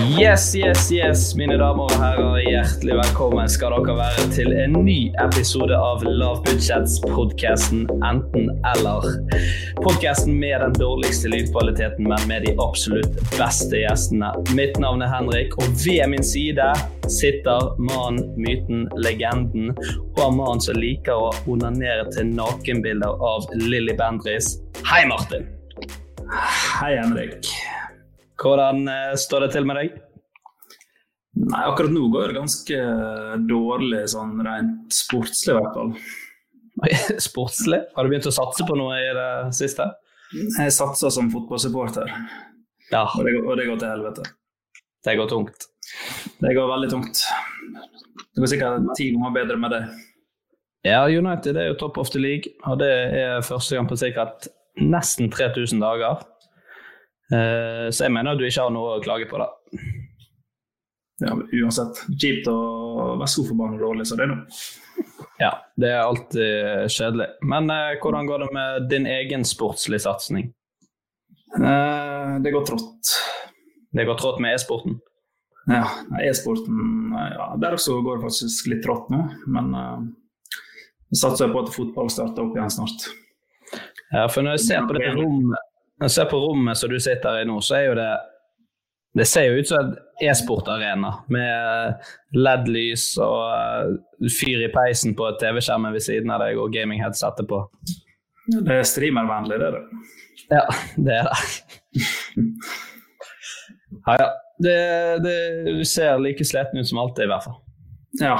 Yes, yes, yes, mine damer og herrer. Hjertelig velkommen skal dere være til en ny episode av Lavbudsjetts-podkasten Enten-eller. Podkasten med den dårligste lydkvaliteten, men med de absolutt beste gjestene. Mitt navn er Henrik, og ved min side sitter mannen, myten, legenden og mannen som liker å onanere til nakenbilder av Lilly Bendriss. Hei, Martin. Hei, Henrik. Hvordan eh, står det til med deg? Nei, akkurat nå går det ganske dårlig, sånn rent sportslig i hvert fall. sportslig? Har du begynt å satse på noe i det siste? Jeg satser som fotballsupporter, Ja, og det, og det går til helvete. det går tungt. Det går veldig tungt. Det går sikkert ti ganger bedre med det. Ja, United er jo topp of the league, og det er første gang på sikkert nesten 3000 dager. Eh, Så jeg mener at du ikke har noe å klage på, da. Ja, uansett. Kjipt å være forbanna dårlig som det er nå. Ja, det er alltid kjedelig. Men eh, hvordan går det med din egen sportslige satsing? Eh, Det går trått. Det går trått med e-sporten? Ja, e-sporten eh, ja, Der også går det faktisk litt trått nå, men eh, jeg satser på at fotball starter opp igjen snart. Ja, for når jeg ser på det rommet, når jeg ser på rommet som du sitter i nå, så er jo det Det ser jo ut som en e-sportarena med LED-lys og eh, fyr i peisen på TV-skjermen ved siden av deg og gaming-headsetet på. Det er streamervennlig, det det. Ja, det er det. Ja, ja. Det, det, ser like sliten ut som alltid, i hvert fall. Ja.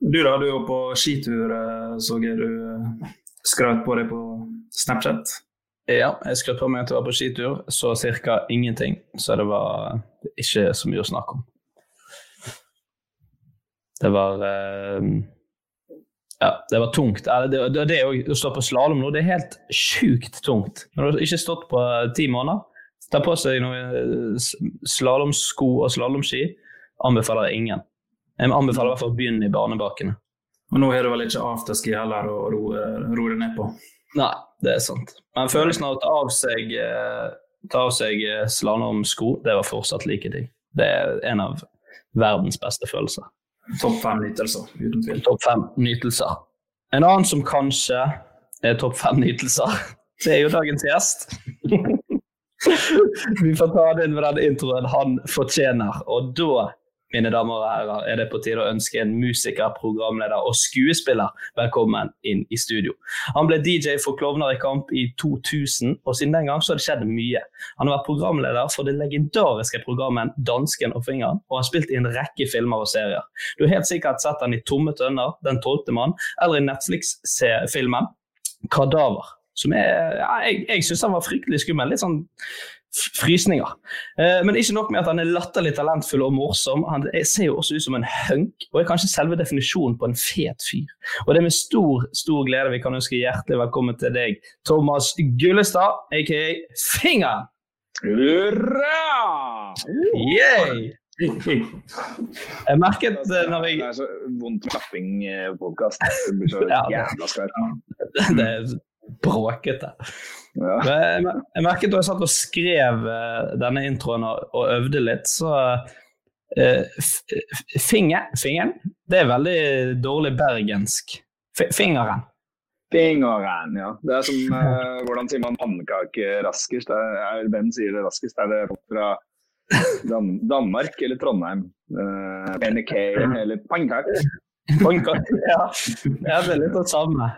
Du da, du er jo på skitur, eh, så jeg du eh, skrøt på deg på Snapchat. Ja, jeg skrøt på meg at jeg var på skitur, så ca. ingenting. Så det var ikke så mye å snakke om. Det var eh, Ja, det var tungt. Det, å stå på slalåm nå, det er helt sjukt tungt. Når du har ikke stått på ti måneder, ta på seg noen slalåmsko og slalåmski, anbefaler jeg ingen. Jeg anbefaler i hvert fall å begynne i barnebakene. Og nå har du vel ikke afterski heller å roe ro deg ned på. Nei, det er sant. Men følelsen av å ta av seg, eh, ta av seg eh, slalåmsko, det var fortsatt like digg. Det er en av verdens beste følelser. Topp fem nytelser, uten tvil. Topp fem nytelser. En annen som kanskje er topp fem nytelser, det er jo dagens gjest. Vi får ta det inn med den introen han fortjener. Og da mine damer og herrer, er det på tide å ønske en musiker, programleder og skuespiller velkommen inn i studio. Han ble DJ for Klovner i kamp i 2000, og siden den gang så har det skjedd mye. Han har vært programleder for det legendariske programmet Dansken og fingeren, og har spilt i en rekke filmer og serier. Du har helt sikkert sett han i Tomme tønner, Den tolvte mann, eller i Netflix-filmen Kadaver. Som er, ja, jeg jeg syns han var fryktelig skummel. Litt sånn frysninger. Eh, men ikke nok med at han er latterlig talentfull og morsom, han ser jo også ut som en hunk, og er kanskje selve definisjonen på en fet fyr. Og det er med stor stor glede vi kan ønske hjertelig velkommen til deg, Thomas Gullestad, aka Finger! Hurra! Yay! Jeg merket eh, når jeg Det er så vondt med klapping-podkast. Det blir så jævla skarpt. Det er bråkete. Ja. Jeg jeg merket da jeg satt og skrev eh, denne introen og, og øvde litt, så eh, finger, Fingeren, det er veldig dårlig bergensk. F fingeren. Fingeren, ja. Det er som eh, Hvordan sier man pannekake raskest? Det er, hvem sier det raskest? Er det fra Dan Danmark eller Trondheim? Uh, NK eller pannekake? Ja, jeg det er veldig det samme.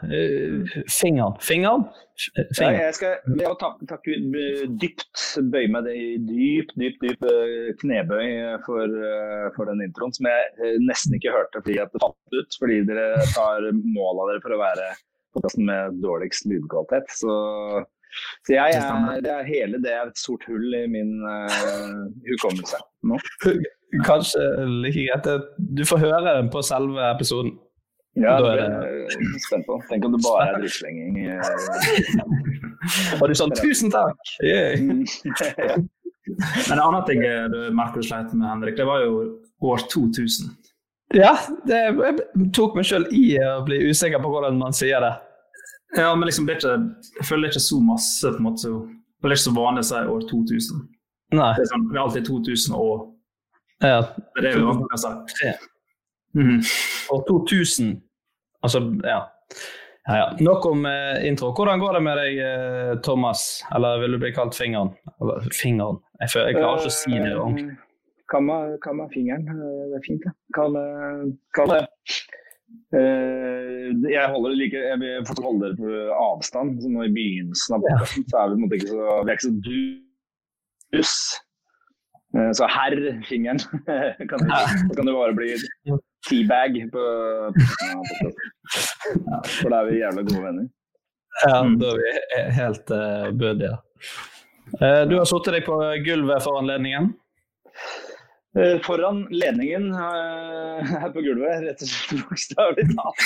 Fingeren. Fingeren? F- Ja, jeg skal jeg må takke, takke dypt, bøye meg i dyp, dyp, dyp eh, knebøy for, eh, for den introen, som jeg eh, nesten ikke hørte fordi det falt ut. Fordi dere tar mål av dere for å være podkasten med dårligst lydkvalitet. Så, så jeg er, det er hele det er et sort hull i min uh, hukommelse nå. Kanskje like greit. at Du får høre den på selve episoden. Ja, det er jeg spent på. Tenk om det bare er drittslenging. eh. Og du sånn 'tusen takk'! Yay. Mm. Men en annen ting eh, du merker du sleit med, Henrik, det var jo år 2000. Ja, det, jeg tok meg sjøl i å bli usikker på hvordan man sier det. Ja, men liksom, det er ikke, jeg føler er ikke så masse på en måte, så, Det er ikke så vanlig å si år 2000. Nei. Det er, sånn, det er alltid 2000 og Ja. det er det vi vanlig å si. Tre. Mhm. Og 2000 Altså, ja. ja, ja. Nok om eh, intro. Hvordan går det med deg, eh, Thomas? Eller vil du bli kalt Fingeren? Eller Fingeren. Jeg, føler, jeg klarer ikke å si det ordentlig. Hva Kall meg, fingeren. eh, Det er fint, det. Kall meg Eh, jeg holder like, jeg vil fortsatt holde dere på avstand. Så nå I begynnelsen av podkasten ja. er vi på måte ikke så, vi er ikke så dus. Eh, Så herr fingeren kan det, så kan det bare bli teabag på podcasten. ja, For da er vi jævla gode venner. Ja, da er vi helt uh, bødige. Uh, du har satt deg på gulvet for anledningen. Eh, Foran ledningen eh, her på gulvet, rett og slett bokstavelig talt.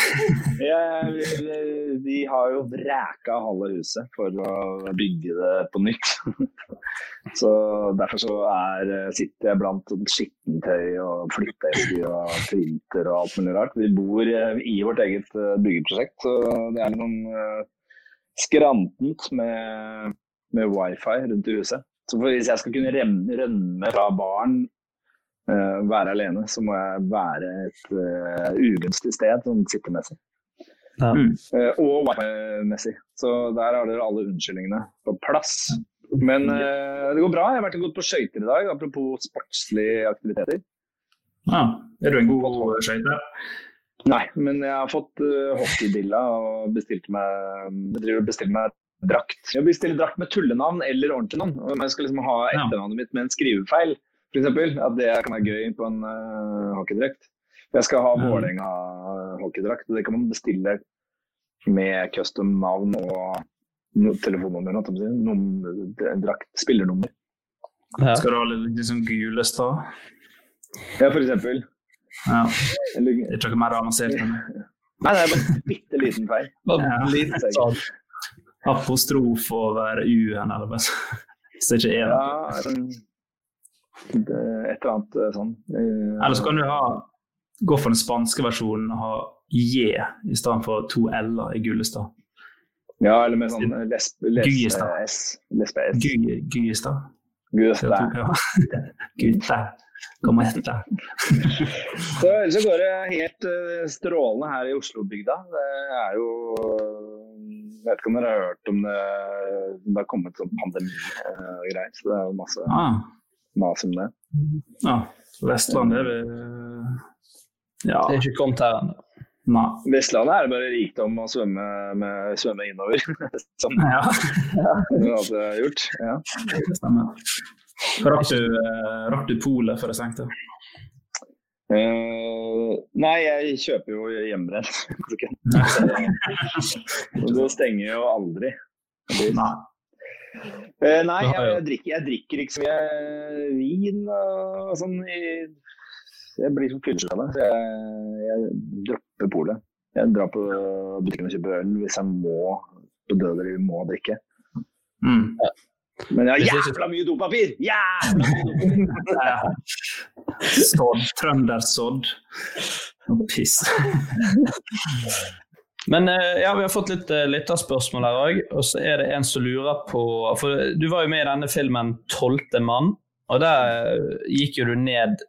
Vi har jo vreka halve huset for å bygge det på nytt. Så Derfor så er, eh, sitter jeg blant skittentøy og flytteesker og printer og alt mulig rart. Vi bor i vårt eget byggeprosjekt, så det er eh, skrantent med, med wifi rundt i huset. Så hvis jeg skal kunne rømme fra barn eh, være alene, så må jeg være et uh, ugunstig sted sånn sittemessig. Ja. Mm. Eh, og wifi-messig. Så der har dere alle unnskyldningene på plass. Men uh, det går bra. Jeg har vært godt på skøyter i dag, apropos sportslige aktiviteter. Ja. Er du en god skøyter? Nei, men jeg har fått uh, hockeydilla og bestilte meg, og meg drakt. Jeg bestiller drakt med tullenavn eller ordentlig navn. Jeg skal liksom ha etternavnet mitt med en skrivefeil, f.eks. At det kan være gøy på en uh, hockeydrakt. Jeg skal ha Mm. Vålerenga hockeydrakt. og Det kan man bestille med custom navn og no telefonnummer. drakt, spillernummer. Ja. Skal du ha litt liksom Gulestad? Ja, for eksempel. Ja. Eller, Det er ikke noe mer avansert enn det. nei, det er bare en bitte liten feil. Bare Ja. litt sånn. Apostrof over U-en, eller hva Hvis det ikke er det. Ja, det- et eller annet eh, sånn. Eh, Eller så kan du ha, gå for den spanske versjonen og ha J i stedet for to L-er i Gullestad. Ja, eller med sånn lesb... Les, Gygestad. S. Lesbe S. Gy- Gystad. Gygestad. Ja. Gutta, kom etter. Så ellers så går det helt eh, strålende her i Oslo-bygda. Det er jo Jeg vet ikke om dere har hørt om det Det har kommet sånn pandemi eh, og greier. Så det er jo masse Ah, mas om det. ja. Vestlandet er vi Ja. Det er ikke kommet her ennå. Nei. Vestlandet er det bare rikdom å svømme, med, svømme innover. Som Ja, du hadde gjort. Ja. det stemmer. Rakk du, eh, rakk du polet før jeg stengte? Uh, nei, jeg kjøper jo hjemmebrent. det stenger jo aldri. Nei. Eh, nei, jeg, jeg, drikker, jeg drikker ikke så mye vin og sånn. I, jeg blir som fyllesyk av det. så Jeg, jeg dropper polet. Jeg drar på butikken og kjøper øl hvis jeg må på død eller må drikke. Mm. Men jeg har jævla mye dopapir! Jævla mye dopapir! Sådd. Trøndersodd. Piss. Men eh, ja, vi har fått litt uh, lytterspørsmål her òg. Og så er det en som lurer på For du var jo med i denne filmen 'Tolvte mann', og der eh, gikk jo du ned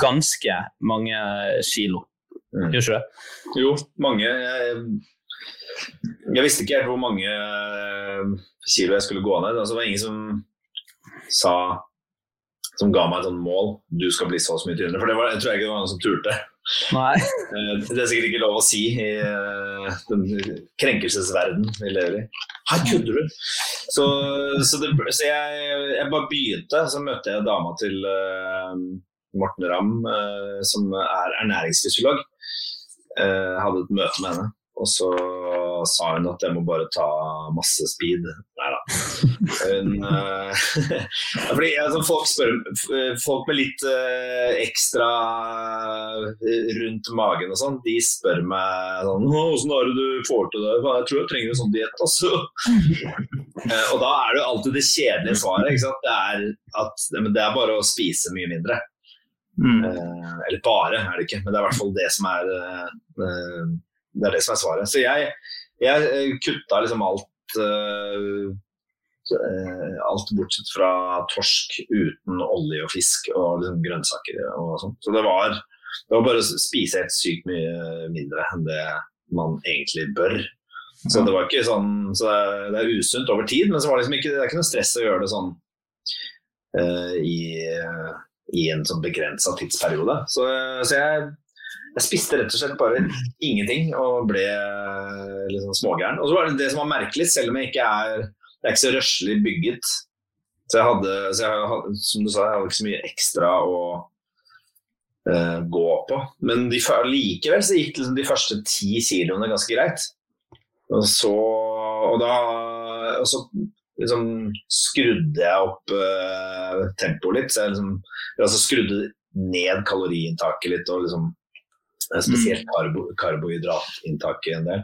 ganske mange kilo. Mm. Gjør ikke det? Jo, mange jeg, jeg visste ikke helt hvor mange eh, kilo jeg skulle gå ned. Altså, det var ingen som sa som ga meg et sånt mål. Du skal bli så mye tynnere. For det var, jeg tror jeg ikke det var noen som turte. Nei. Eh, Det er sikkert ikke lov å si i eh, den krenkelsesverdenen vi lever i. Her kødder du! Så, så, det, så jeg, jeg bare begynte, så møtte jeg dama til uh, Morten Ramm, uh, som er ernæringsfysiolog. Uh, hadde et møte med henne, og så sa hun at jeg må bare ta masse speed. Nei da. Eh, fordi altså, folk spør Folk med litt uh, ekstra eh, rundt magen og sånn, de spør meg sånn Åssen er det du får til det? Jeg tror jeg trenger en sånn diett, altså. Og da er det jo alltid det kjedelige svaret. Det er at men det er bare å spise mye mindre. Mm. Uh, eller bare, er det ikke, men det er i hvert fall det som er eh, Det er det som er svaret. Så jeg, jeg kutta liksom alt eh, eh, Alt bortsett fra torsk uten olje og fisk og liksom grønnsaker og sånn. Så det var, det var bare å spise helt sykt mye mindre enn det man egentlig bør. Så det var ikke sånn Så det det er usunt over tid, men så var det liksom ikke, det er ikke noe stress å gjøre det sånn uh, i, i en sånn begrensa tidsperiode. Så, så jeg, jeg spiste rett og slett bare ingenting og ble eh, litt sånn smågæren. Og så var det det som var merkelig, selv om jeg ikke er Jeg er ikke så røslig bygget. Så jeg hadde, så jeg, hadde- som du sa, jeg hadde ikke så mye ekstra å uh, gå på. Men de, likevel så gikk liksom de første ti kiloene ganske greit. Og så Og da og så liksom skrudde jeg opp uh, tempoet litt. Så jeg liksom altså skrudde ned kaloriinntaket litt, og liksom spesielt karbo, karbohydratinntaket en del.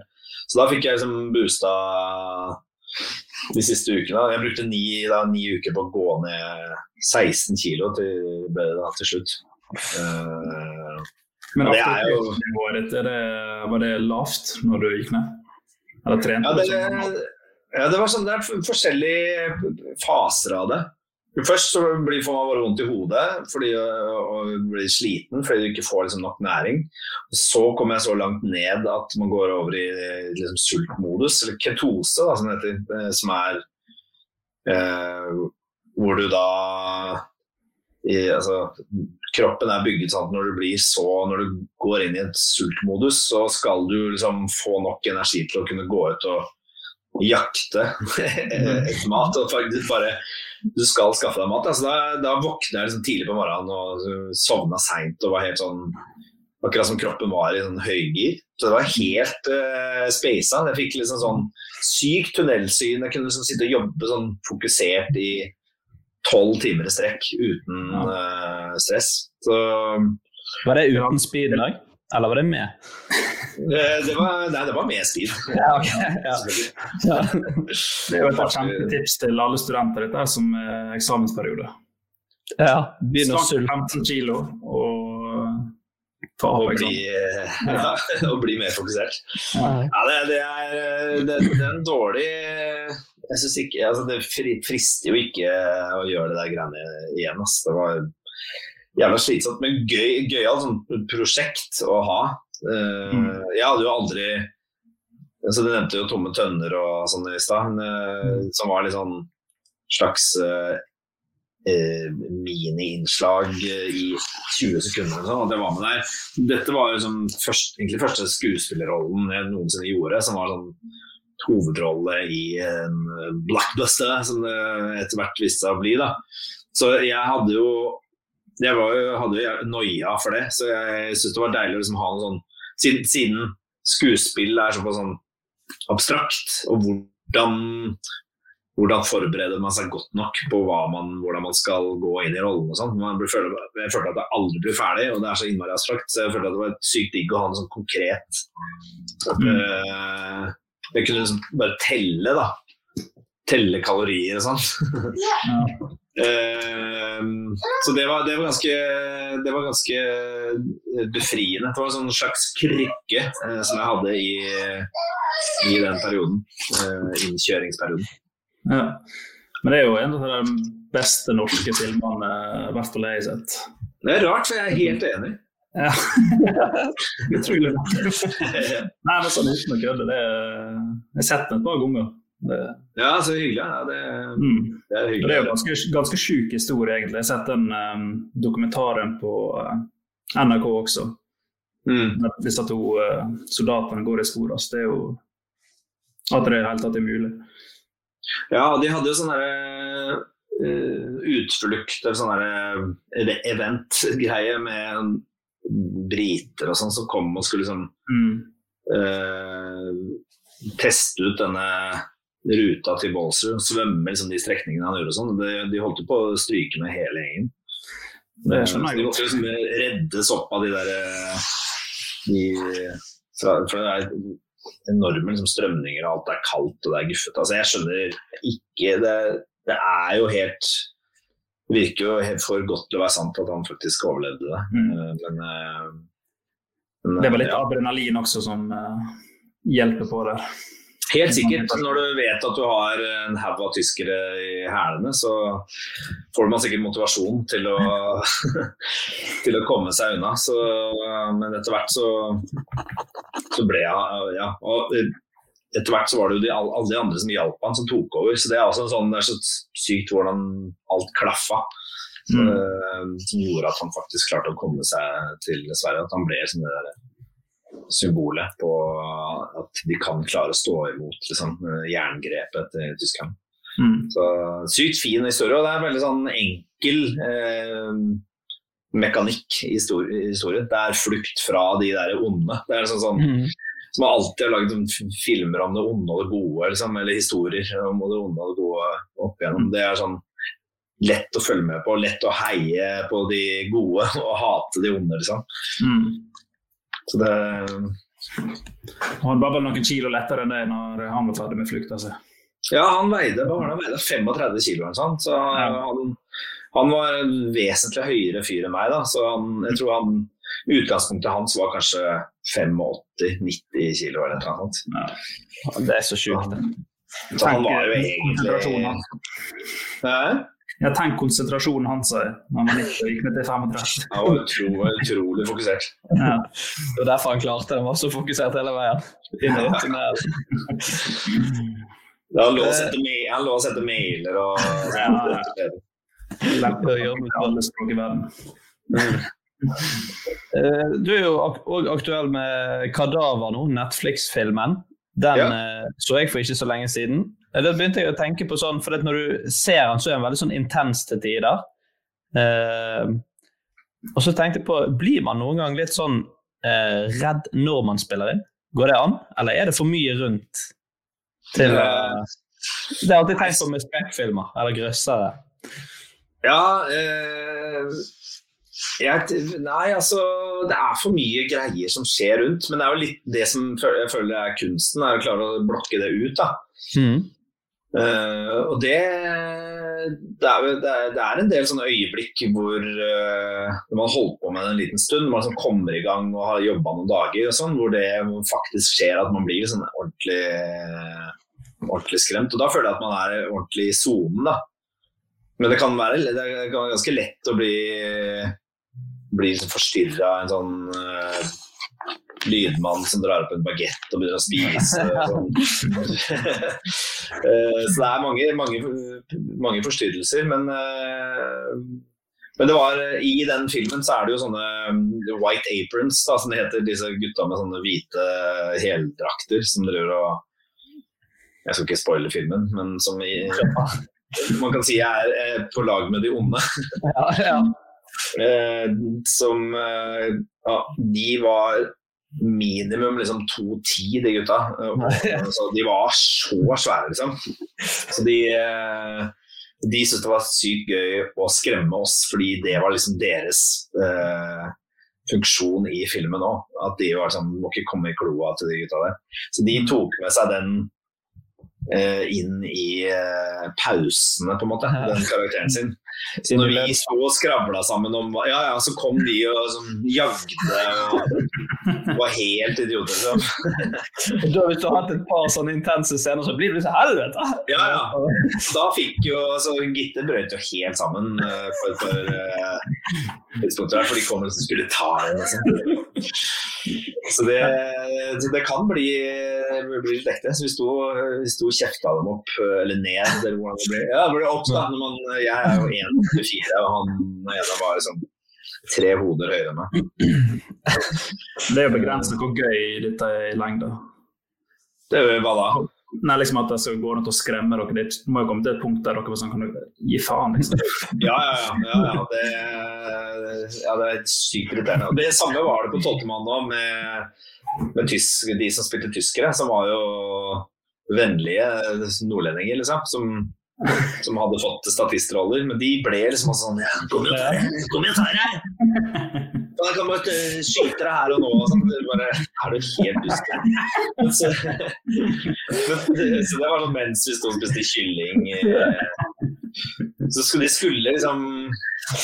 Så da fikk jeg liksom boosta de siste ukene. Jeg brukte ni, da, ni uker på å gå ned 16 kilo til, da, til slutt. Uh, Men det er jo- aktivitetsnivået ditt, det, var det lavt når du gikk ned? Eller trente Ja, det, ja, det var sånn, det er forskjellige faser av det. Først så blir får man bare vondt i hodet fordi, og blir sliten fordi du ikke får liksom, nok næring. Så kommer jeg så langt ned at man går over i liksom, sultmodus, eller ketose, da, som heter. eh, Som er eh, hvor du da i, altså, Kroppen er bygget sånn at når du så Når du går inn i et sultmodus, så skal du liksom få nok energi til å kunne gå ut og jakte etter mat. Og faktisk bare du skal skaffe deg mat. Altså, da, da våkna jeg liksom tidlig på morgenen og sovna seint og var helt sånn Akkurat som kroppen var i sånn høygir. Så det var helt uh, speisa. Jeg fikk liksom sånn sykt tunnelsyn. Jeg kunne liksom sitte og jobbe sånn fokusert i tolv timer i strekk uten uh, stress. Så Var det uten speeden òg, eller var det med? det, var, nei, det var med speed. Ja, okay. Ja. Ja. Det er jo et kjempetips til alle studenter dette er som eh, eksamensperiode. ja. Begynn å sulte. 15 kilo og ta av eksamen. bli, eh, ja, og bli mer fokusert. Ja. Ja, det, det, er, det, det er en dårlig Jeg synes ikke, altså Det frister jo ikke å gjøre det der greiene igjen. ass. Det var jævla slitsomt, men gøy, gøyalt sånt prosjekt å ha. Eh, Jeg hadde jo aldri altså Du nevnte jo tomme tønner og sånn i stad, eh, som var litt sånn slags uh, mini-innslag i 20 sekunder eller sånn, at jeg var med der. Dette var jo som først, egentlig første skuespillerrollen jeg noensinne gjorde, som var sånn hovedrolle i en blockbuster, som det etter hvert viste seg å bli. da. Så jeg hadde jo jeg var jo, hadde jo noia for det, så jeg syns det var deilig å liksom ha noe sånn siden, siden skuespill er såpass sånn abstrakt, og hvordan hvordan forbereder man seg godt nok på man, hvordan man skal gå inn i rollen og sånn. Jeg følte at jeg aldri blir ferdig, og det er så innmari abstrakt. Så jeg følte at det var sykt digg å ha noe sånn konkret. Mm. Uh, jeg kunne liksom bare telle, da. Telle kalorier og sånn. uh, så det var, det var, ganske, det var ganske befriende. Det var en sånn slags krykke uh, som jeg hadde i, i den perioden. innkjøringsperioden. Ja. Men det er jo en av de beste norske filmene i hvert fall jeg har sett. Det er rart, for jeg er helt enig. Ja. Utrolig. Nei, men sånn uten å kødde. Jeg har sett den et par ganger. Det... Ja, så hyggelig. Ja, det, mm. det, er hyggelig. Det er jo ganske, ganske sjuk historie, egentlig. Jeg har sett den um, dokumentaren på uh, NRK også. Mm. at to uh, soldatene går i sporet. Det er jo at det i det hele tatt er mulig. Ja, de hadde jo sånne uh, utflukt eller sånne uh, event-greie med briter og sånn som kom og skulle liksom mm. uh, teste ut denne ruta til Baalsrud. Svømme liksom, de strekningene han gjorde og sånn. De, de holdt jo på å stryke med hele gjengen. Det skjønner jeg godt. De måtte liksom reddes opp av de der de, for det er enorme liksom, strømninger, og alt er kaldt og det er guffete. Altså, jeg skjønner ikke det, det er jo helt Det virker jo helt for godt til å være sant at han faktisk overlevde det. Mm. Eh, men, eh, men, det var litt ja. adrenalin også som uh, hjelper på der. Helt sikkert. Når du vet at du har en haug av tyskere i hælene, så får man sikkert motivasjon til å, til å komme seg unna. Så, men etter hvert så, så ble jeg ja, og etter hvert så var det jo de, alle de andre som hjalp han som tok over. Så det er, også en sånn, det er så sykt hvordan alt klaffa. Mm. Uh, som gjorde at han faktisk klarte å komme seg til Sverige. At han ble som det der symbolet på at de kan klare å stå imot liksom, jerngrepet til Tyskland. Mm. Så Sykt fin historie, og det er en veldig sånn enkel eh, mekanikk i historien. Det er flukt fra de der onde. Det er sånn, sånn mm. Som alltid har laget sånn, filmer om det onde og det gode, liksom, eller historier om det onde og det gode opp igjennom. Det er sånn lett å følge med på, lett å heie på de gode og hate de onde, liksom. Mm. Så det Han var vel noen kilo lettere enn det når han var ferdig med flukta si. Ja, han veide, han veide 35 kilo eller sånt, så ja. han, han, var en vesentlig høyere fyr enn meg. da, så han, jeg tror han, Utgangspunktet hans var kanskje 85-90 kilo eller noe sånt. Ja. Det er så sjukt. Så han var jo egentlig Hæ? Ja, tenk konsentrasjonen hans når man ikke gikk ned til 35. Han var utrolig, utrolig fokusert. Ja. Det var derfor han klarte det. Han var så fokusert hele veien. Inn i tunnelen. Han lå og sette mailer og ja. Alle språk i verden. Eh, du er jo òg aktuell med 'Kadaver' nå, Netflix-filmen. Den ja. Eh, så jeg for ikke så lenge siden. Da begynte jeg å tenke på sånn, for Når du ser han, så er han veldig sånn intens til tider. Eh, og så tenkte jeg på, Blir man noen gang litt sånn eh, redd når man spiller inn? Går det an, eller er det for mye rundt til uh, Det har jeg alltid tenkt på med skrekkfilmer eller grøssere. Ja eh, jeg, Nei, altså Det er for mye greier som skjer rundt. Men det er jo litt det som jeg føler er kunsten, er å klare å blokke det ut. da. Mm. Uh, og det, det, er, det, er, det, er, en del sånne øyeblikk hvor uh, man holder på med det en liten stund, man liksom kommer i gang og har jobba noen dager, og sånn, hvor det faktisk skjer at man blir sånn ordentlig, ordentlig skremt. Og da føler jeg at man er ordentlig i sonen. Men det kan være det være ganske lett å bli, bli liksom forstyrra en sånn uh, lydmann som drar opp en bagett og begynner å spise. Sånn. Eh, så det er mange, mange, mange forstyrrelser, men eh, men det var, i den filmen så er det jo sånne um, white aprons, da, som det heter. Disse gutta med sånne hvite heldrakter som driver og Jeg skal ikke spoile filmen, men som i, man kan si er på lag med de onde. Ja, ja. Eh, som eh, ja, De var minimum liksom 2,10, de gutta. Så de var så svære, liksom. Så de eh, de syntes det var sykt gøy å skremme oss, fordi det var liksom deres eh, funksjon i filmen òg. At de var sånn Må ikke komme i kloa til de gutta der. Så de tok med seg den eh, inn i eh, pausene, på en måte, den karakteren sin. Så når vi sto og skravla sammen om Ja, ja, så kom de og sånn, jagde og var helt idioter. Så. Da, hvis du har hatt et par sånne intense scener, så blir det liksom helvete! Ja, ja. Da fikk jo altså, Gitte brøt jo helt sammen uh, for et par tidspunkter der, for de kom og skulle ta henne. Liksom. Så det, det, kan bli, bli litt ekte. Så vi sto, vi sto og kjefta dem opp, eller ned, eller hvordan det ble. Ja, det ble opp da. Når man, jeg er jo 1,24, og han ene var liksom tre hoder høyere enn meg. Det er jo begrenset hvor gøy dette er i lengda. Det er jo hva da? Nei, liksom at det skal gå rundt og skremme dere. Det må jo komme til et punkt der dere sånn, kan gi faen, liksom. Ja, ja, ja. ja, ja. Det, ja, det er sykt irriterende. Det samme var det på Tolkemann nå, med, med tysk, de som spilte tyskere, som var jo vennlige nordlendinger, liksom. Som som hadde fått statistroller, men de ble liksom sånn ja, Kom igjen, tar deg! Da kan man skyte deg her og nå. Og sånn. bare, er du helt dust? Så, så, det var sånn mens vi sto og spiste kylling Så skulle, de skulle liksom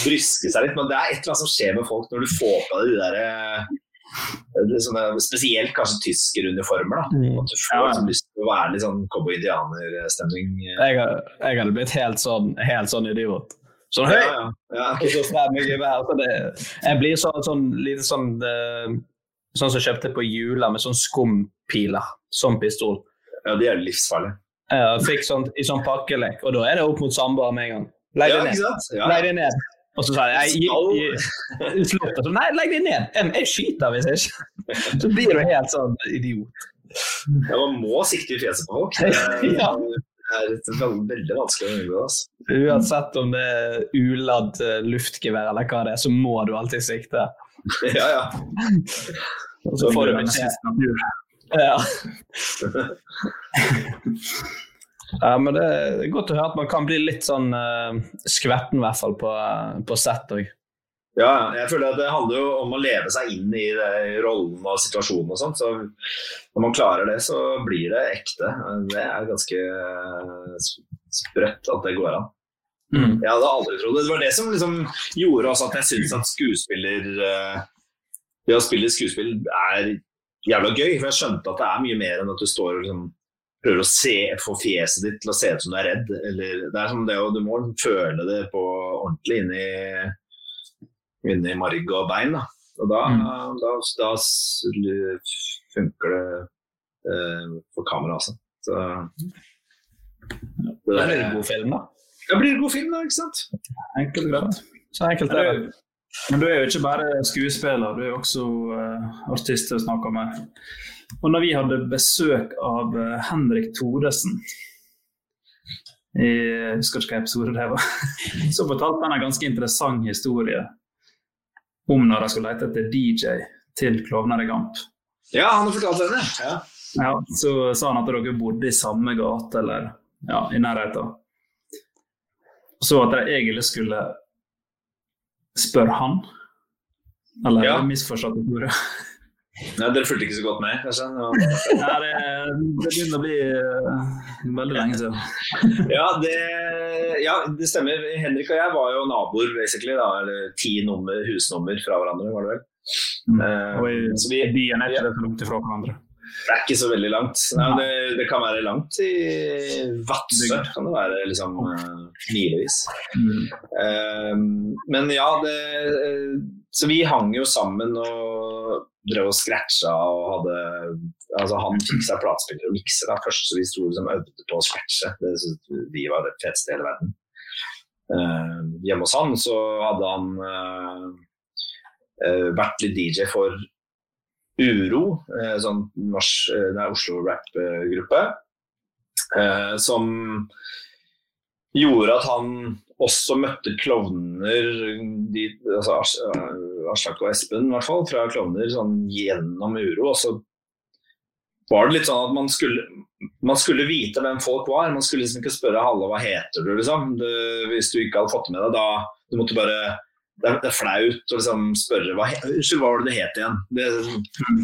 bryske seg litt, men det er et eller annet som skjer med folk når du får på deg de der Sånne, spesielt kanskje tyskeruniformer. da. Mm. At du får ja, liksom, lyst til å være litt sånn cowboy-indianerstemning. Jeg, jeg, hadde blitt helt sånn, helt sånn idiot. Sånn høy! Ja, ja. Det, jeg blir sånn, sånn lite sånn det, Sånn som jeg kjøpte på jula med sånn skumpiler som pistol. Ja, de er livsfarlige. Jeg fikk sånn i sånn pakkelek, og da er det opp mot samboer med en gang. Legg det ned. Legg det ned. Og så sa jeg, jeg, jeg, slutt, Nei, legg det ned! Jeg, jeg skyter hvis jeg ikke Så blir du helt sånn idiot. Ja, man må sikte i fjeset på folk. ja. Det er veldig vanskelig å unngå. Altså. Uansett om det er uladd eh, luftgevær eller hva det er, så må du alltid sikte. ja, ja. Og så får du beskjed. Ja. Ja, men Det er godt å høre at man kan bli litt sånn uh, skvetten, i hvert fall, på, på sett òg. Ja, jeg føler at det handler jo om å leve seg inn i rollen og situasjonen og sånn. Så når man klarer det, så blir det ekte. Det er ganske sprøtt at det går an. Mm. Jeg hadde aldri trodd det. Det var det som liksom gjorde også at jeg syns at skuespiller Det å spille skuespill er jævla gøy. For jeg skjønte at det er mye mer enn at du står og liksom prøver å se, få fjeset ditt til å se ut som du er redd. Eller, det er som det, og du må føle det på ordentlig inni, inni marg og bein. Da. Og da, mm. da, da funker det eh, for kamera, altså. Så, det, da blir en god film, da. Det blir en god film, da, ikke sant. Enkelt og greit. Så enkelt er det. Men du er jo ikke bare skuespiller, du er jo også uh, artist du snakker med. Og når vi hadde besøk av uh, Henrik Thodesen Jeg husker ikke hva episode det var. Så fortalte han en ganske interessant historie om når de skulle lete etter DJ til Klovner i Gamp. Ja, han har fortalt den, ja. ja. Så sa han at dere bodde i samme gate, eller ja, i nærheten. Så at de egentlig skulle spørre han. Eller ja. misforstått ordet. Nei, Dere fulgte ikke så godt med, kanskje? Nei, det, det, begynner å bli uh, veldig lenge siden. ja, det, ja, det, stemmer. Henrik og jeg var jo naboer, basically. Da, eller ti nummer, husnummer fra hverandre, var det vel. Mm. Uh, og i vi, byen er ikke ja. så langt ifra hverandre? Det er ikke så veldig langt. Nei, det, det, kan være langt i Vadsø. Kan det være liksom uh, milevis. Mm. Uh, men ja, det, så vi hang jo sammen og drev og scratcha og hadde altså Han fikk seg platespiller og mikser. Først så vi sto liksom øvde på å scratche. Det syntes vi var det feteste i hele verden. Uh, hjemme hos han så hadde han uh, uh, vært litt DJ for Uro, sånn mars, det er Oslo rap-gruppe, som gjorde at han også møtte klovner, de, altså Aslak og Espen i hvert fall, fra klovner sånn gjennom Uro. og så var det litt sånn at man skulle, man skulle vite hvem folk var. Man skulle liksom ikke spørre 'Halle, hva heter du?' liksom. Du, hvis du ikke hadde fått med deg da du måtte bare det er, flaut å liksom spørre hva, hva var det det het igjen? Det,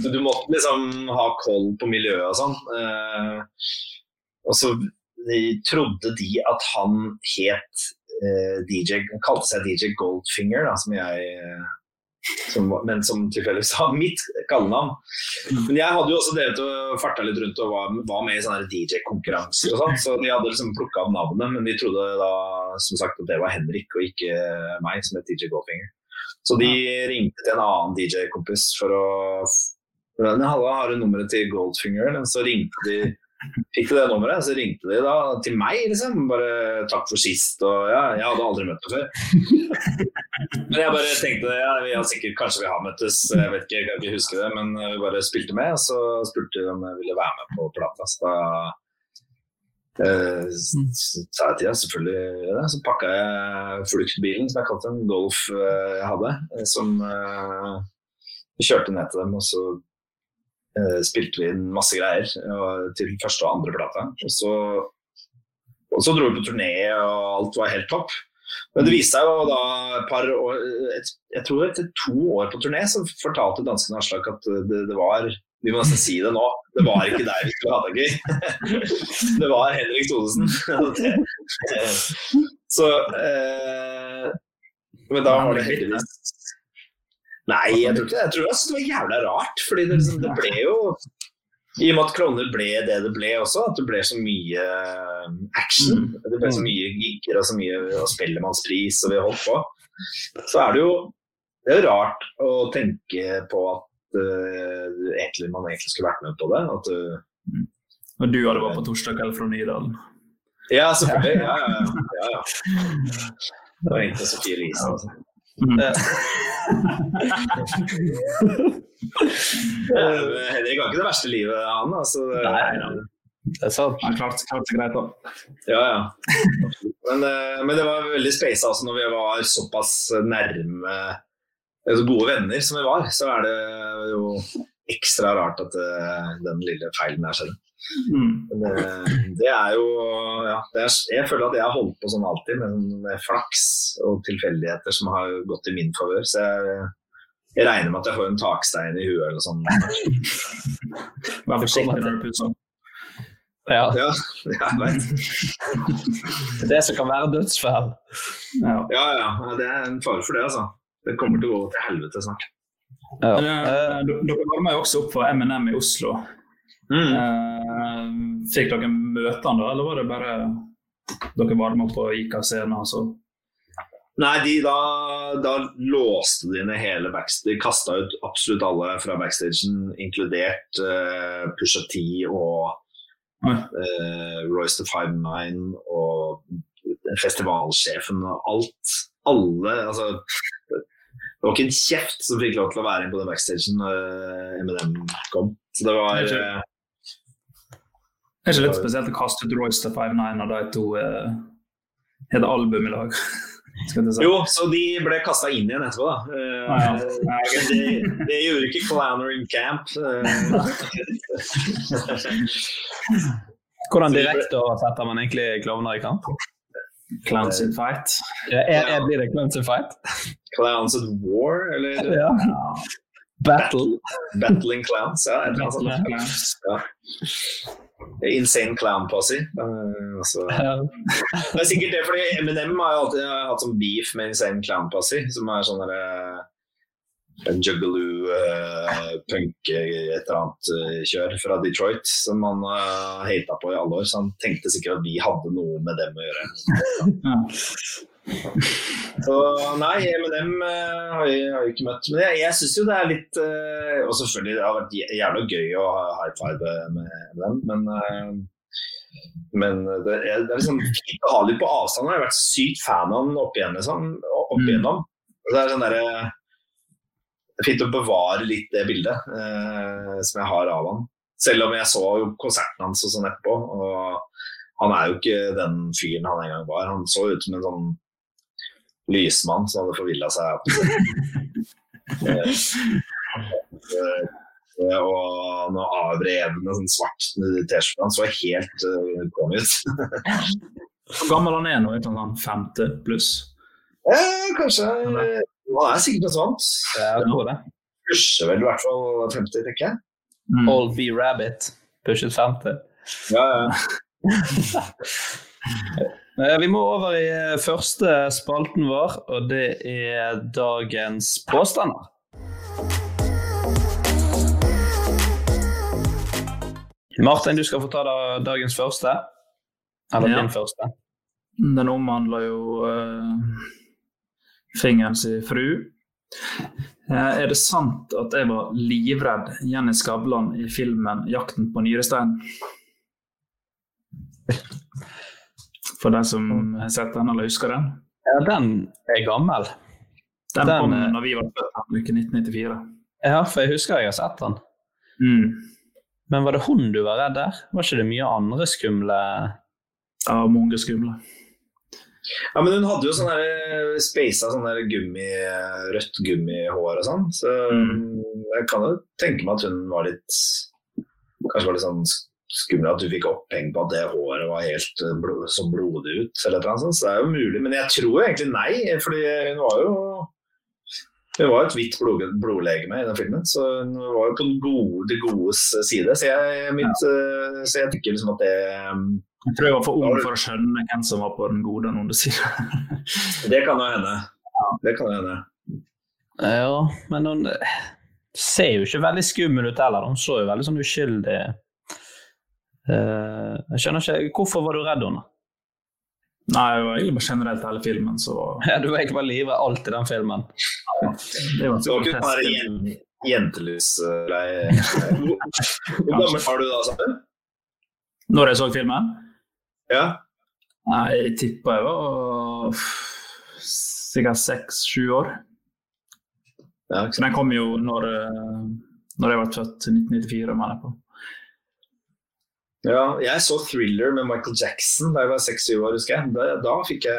du måtte liksom ha koll på miljøet og sånn. Eh, og så trodde de at han het DJ Han kalte seg DJ Goldfinger, da, som jeg eh, som, men som tilfeldigvis har mitt kallenavn. Men jeg hadde jo også drevet og farta litt rundt og var, var med i sånne DJ-konkurranser og sånn, så de hadde liksom plukka opp navnet, men de trodde da som sagt at det var Henrik og ikke meg som het DJ Goldfinger. Så de ringte til en annen DJ-kompis for å Halla, har du nummeret til Goldfinger? Så ringte de Fikk du det nummeret, så ringte de da til meg, liksom. Bare 'takk for sist' og ja, jeg hadde aldri møtt deg før. men jeg bare tenkte ja, vi har sikkert kanskje vi har møttes, jeg vet ikke, jeg kan ikke huske det. Men vi bare spilte med, og så spurte de om jeg ville være med på plata. Så da eh, sa jeg til ja, selvfølgelig ja, Så pakka jeg fluktbilen, som jeg kalte en Golf eh, jeg hadde, eh, som eh, kjørte ned til dem. og så eh, spilte vi inn masse greier til første og andre plate. Og så, og så dro vi på turné, og alt var helt topp. Men det viste seg jo da et par år et, Jeg tror etter to år på turné så fortalte danskene Aslak at det, det, var Vi må nesten si det nå. Det var ikke deg vi skulle ha det gøy. Det var Henrik Thodesen. Så eh, Men da var det heldigvis Nei, jeg tror ikke det. Jeg tror det var jævla rart. fordi det, liksom, det ble jo i og med at klovner ble det det ble også, at det ble så mye um, action. Mm. Det ble så mye gigger og så mye Spellemannspris og vi holdt på. Så er det jo det er rart å tenke på at uh, egentlig, man egentlig skulle vært med på det. At, uh, og du hadde vært på torsdag kveld fra Nydalen? Ja, selvfølgelig. Ja, ja, ja, ja. Det var egentlig Sofie Elise. Altså. Mm. Henrik har ikke det verste livet, han. Altså, Nei, det er sant. Han klarte klart seg greit, da. Ja, ja. Men, eh, men, det var veldig speisa altså, når vi var såpass nærme altså, gode venner som vi var. Så er det jo ekstra rart at det, eh, den lille feilen der skjedde. Mm. Det, det, er jo ja, det er, Jeg føler at jeg har holdt på sånn alltid, med, med flaks og tilfeldigheter som har gått i min favør. Så jeg, jeg, regner med at jeg får en takstein i huet eller sånn. Vær forsiktig når du pusser. Ja. ja, jeg veit. det som kan være dødsfall. Ja. ja, ja. Det er en fare for det, altså. Det kommer til å gå til helvete snart. Ja. Uh, dere varmer jo også opp for MNM i Oslo. Mm. Eh, fikk dere møte han da, eller var det bare dere varma opp og gikk av scenen? Altså? Nei, de, da, da, låste de ned hele backstage. De kasta ut absolutt alle fra backstagen, inkludert uh, Pusha T og uh, Royce the 59 og festivalsjefen og alt. Alle altså, Det var ikke en kjeft som fikk lov til å være inn på den backstagen når Eminem kom. Så det var uh, det er ikke litt spesielt å kaste ut Royce til 59 av de to uh, har album i lag? Si. Jo, så de ble kasta inn igjen etterpå, da. Uh, ah, ja. det, det, gjorde ikke Clowner in Camp. Uh. Hvordan direkte oversetter man egentlig klovner i kamp? Clowns in fight. Ja, er, er, blir det Clowns in fight? Clowns in war, eller? Ja. Battle. Battling clowns, ja. Eller annet. Ja. Insane Clown Posse. Uh, altså. Det er sikkert det, fordi Eminem har jo alltid hatt sånn beef med Insane Clown Posse, som er sånn derre juggaloo, uh, punk, et eller annet uh, kjør fra Detroit som han uh, hata på i alle år. Så han tenkte sikkert at vi hadde noe med dem å gjøre. Så nei, med dem uh, har jeg, har jeg ikke møtt. Men jeg, jeg syns jo det er litt uh, Og selvfølgelig det har vært jævla gøy å ha high five med, dem, men uh, men det er, det er liksom fint å ha litt på avstand. Jeg har vært sykt fan av han opp igjennom. liksom. Opp mm. igjennom. Det er sånn der, det er fint å bevare litt det bildet eh, som jeg har av han. Selv om jeg så konserten hans og sånn etterpå. Og han er jo ikke den fyren han en gang var. Han så ut som en sånn lysmann som hadde forvilla seg. Eh, og noe avrevne, sånn svart T-skjorte. Han så helt uh, kong ut. Hvor gammel han er nå? Femte han 50 pluss? Eh, kanskje han er sikkert noe sånt. Jeg tror det. Pusher vel i hvert fall 50, tenker jeg. Mm. Old B Rabbit pushet 50. Ja, ja. Vi må over i eh, første spalten vår, og det er dagens påstander. Martin, du skal få ta dagens første. Eller ja. din første. Den omhandler jo uh fingeren sin fru. Eh, er det sant at jeg var livredd Jenny Skavlan i filmen 'Jakten på nyrestein'? For de som har sett den eller husker den? Ja, den er gammel. Den, den kom da vi var født, uke 1994. Ja, for jeg husker jeg har sett den. Mm. Men var det hun du var redd der? Var ikke det mye andre skumle Ja, mange skumle. Ja, men hun hadde jo sånn speisa sånn der gummi, rødt gummihår og sånn. Så mm. jeg kan jo tenke meg at hun var litt Kanskje var litt sånn skummel at du fikk oppheng på at det håret var helt eh, blod, så blodig ut. eller noe sånt. Så det er jo mulig. Men jeg tror egentlig nei, fordi hun var jo hun var et hvitt blod, blodlegeme i den filmen, så hun var jo på den gode, det godes side. Så jeg, mitt, ja. Eh, så jeg tenker liksom at det jeg tror jeg var for ung for å skjønne hvem som var på den gode og onde sida. det kan jo hende. Det kan jo hende. Ja, men hun ser jo ikke veldig skummel ut heller. Hun så jo veldig sånn uskyldig uh, Jeg skjønner ikke Hvorfor var du redd henne? Nei, det var egentlig bare generelt hele filmen, så Ja, Du var egentlig bare livet alt i den filmen? Ja, det var så ikke bare jentelus Hvor gammel var du da, sa du? Når jeg så filmen? Ja. Nei, jeg tippa jeg var sikkert seks-sju år. Ja, Så den kom jo når, eh, når jeg ble født 1994, mener jeg på. Ja, jeg så 'Thriller' med Michael Jackson da jeg var seks-syv år, husker jeg. Da, da fikk jeg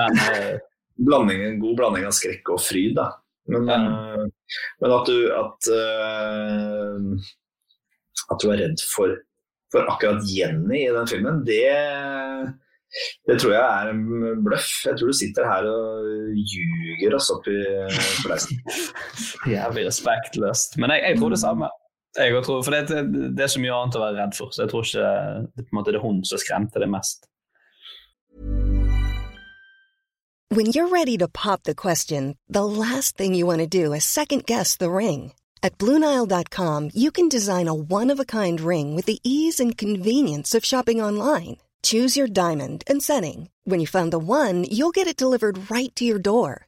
en, blanding, en god blanding av skrekk og fryd, da. Men, ja. uh, men at du at, uh, at du er redd for for akkurat Jenny i den filmen, det, det tror jeg er en bløff. Jeg tror du sitter her og ljuger oss opp i fleisen. Jævlig respektløst. Men jeg, jeg, tror det samme. Jeg tror, for det, det, er så mye annet å være redd for, så jeg tror ikke det, måte, det er hun som skremte det mest. When you're ready to pop the question, the last thing you want to do is second guess the ring. At Bluenile.com, you can design a one of a kind ring with the ease and convenience of shopping online. Choose your diamond and setting. When you find the one, you'll get it delivered right to your door.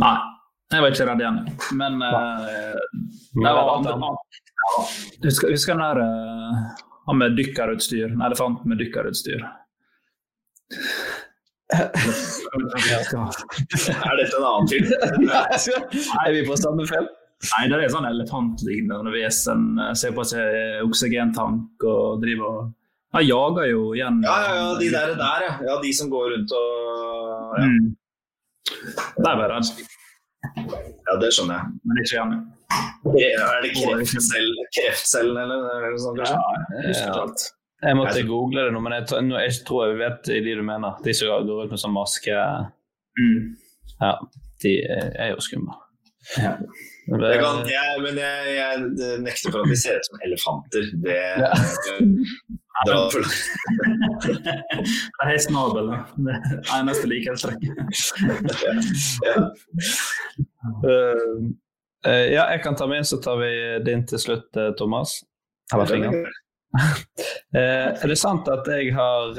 Nei, jeg var ikke redd igjen. Men uh, det var andre, Husker, husker den der uh, han med dykkerutstyr? En elefant med dykkerutstyr. er dette en annen film? er vi på samme film? Nei, det er sånn elefantlignende vesen. Ser på seg oksygentank og driver og Han jager jo igjen Ja, ja, ja, de der, der ja. ja. De som går rundt og ja. Mm. Der var jeg redd. Ja, det skjønner jeg. Men ikke igjen. Er det kreftcellen, eller noe sånt, kanskje? Ja, jeg måtte google det nå, men jeg, jeg, tror jeg vet de du mener. De som går rundt med sånn maske. Mm. Ja, de er jo skumle. Ja. Jeg kan, jeg, men jeg, jeg, nekter for at de ser ut som elefanter. Det ja. drar for langt. Det er snabel. Det eneste likhetstrekket. ja. Uh, uh, ja, jeg kan ta min, så tar vi din til slutt, uh, Thomas. uh, er det sant at jeg har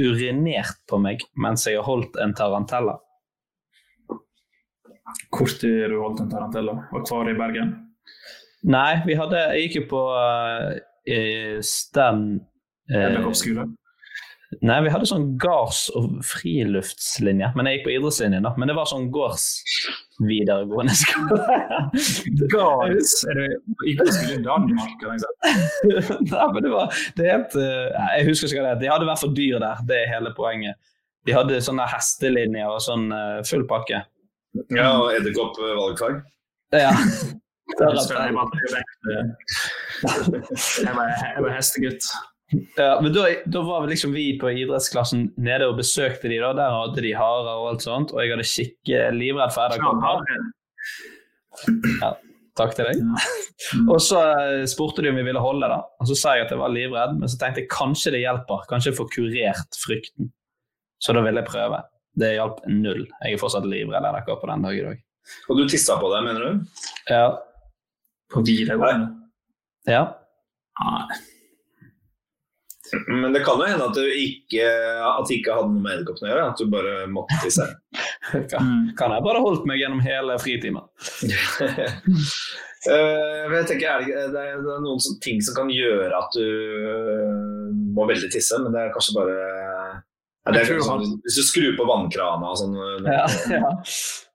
urinert på meg mens jeg har holdt en tarantella? Hvor tid du holdt en tarantella? Var kvar i Bergen? Nei, vi hadde Jeg gikk jo på uh, stand uh, Nei, vi hadde sånn gards- og friluftslinje. Men jeg gikk på idrettslinjen, da. Men det var sånn gårds videregående skole. Gards? Er det idrettslinje i Danmark? Nei, men det var det het uh, Jeg husker ikke hva det het. De hadde i hvert fall dyr der. Det er hele poenget. De hadde sånne hestelinjer og sånn full pakke. Ja, og edderkoppvalgfag. Ja. Jeg var, hestegutt. Ja, men da, da, var vi liksom vi på idrettsklassen nede og besøkte de da. Der hadde de harer og alt sånt, og jeg hadde skikke livredd for edderkopper. Ja, takk til deg. og så spurte de om vi ville holde, da. Og så sa jeg at jeg var livredd, men så tenkte jeg kanskje det hjelper. Kanskje jeg får kurert frykten. Så da ville jeg prøve. Det hjalp null. Jeg er fortsatt livredd på den dag i dag. Og du tissa på det, mener du? Ja. På videregående? Ja. Nei. Men det kan jo hende at, du ikke, at ikke hadde noe med edderkoppen å gjøre? At du bare måtte tisse? kan, kan jeg bare holdt meg gjennom hele fritimen? uh, jeg tenker, er det, det, er, det er noen ting som kan gjøre at du uh, må veldig tisse, men det er kanskje bare ja, det er sånn, Hvis du skrur på vannkrana og sånn ja, ja.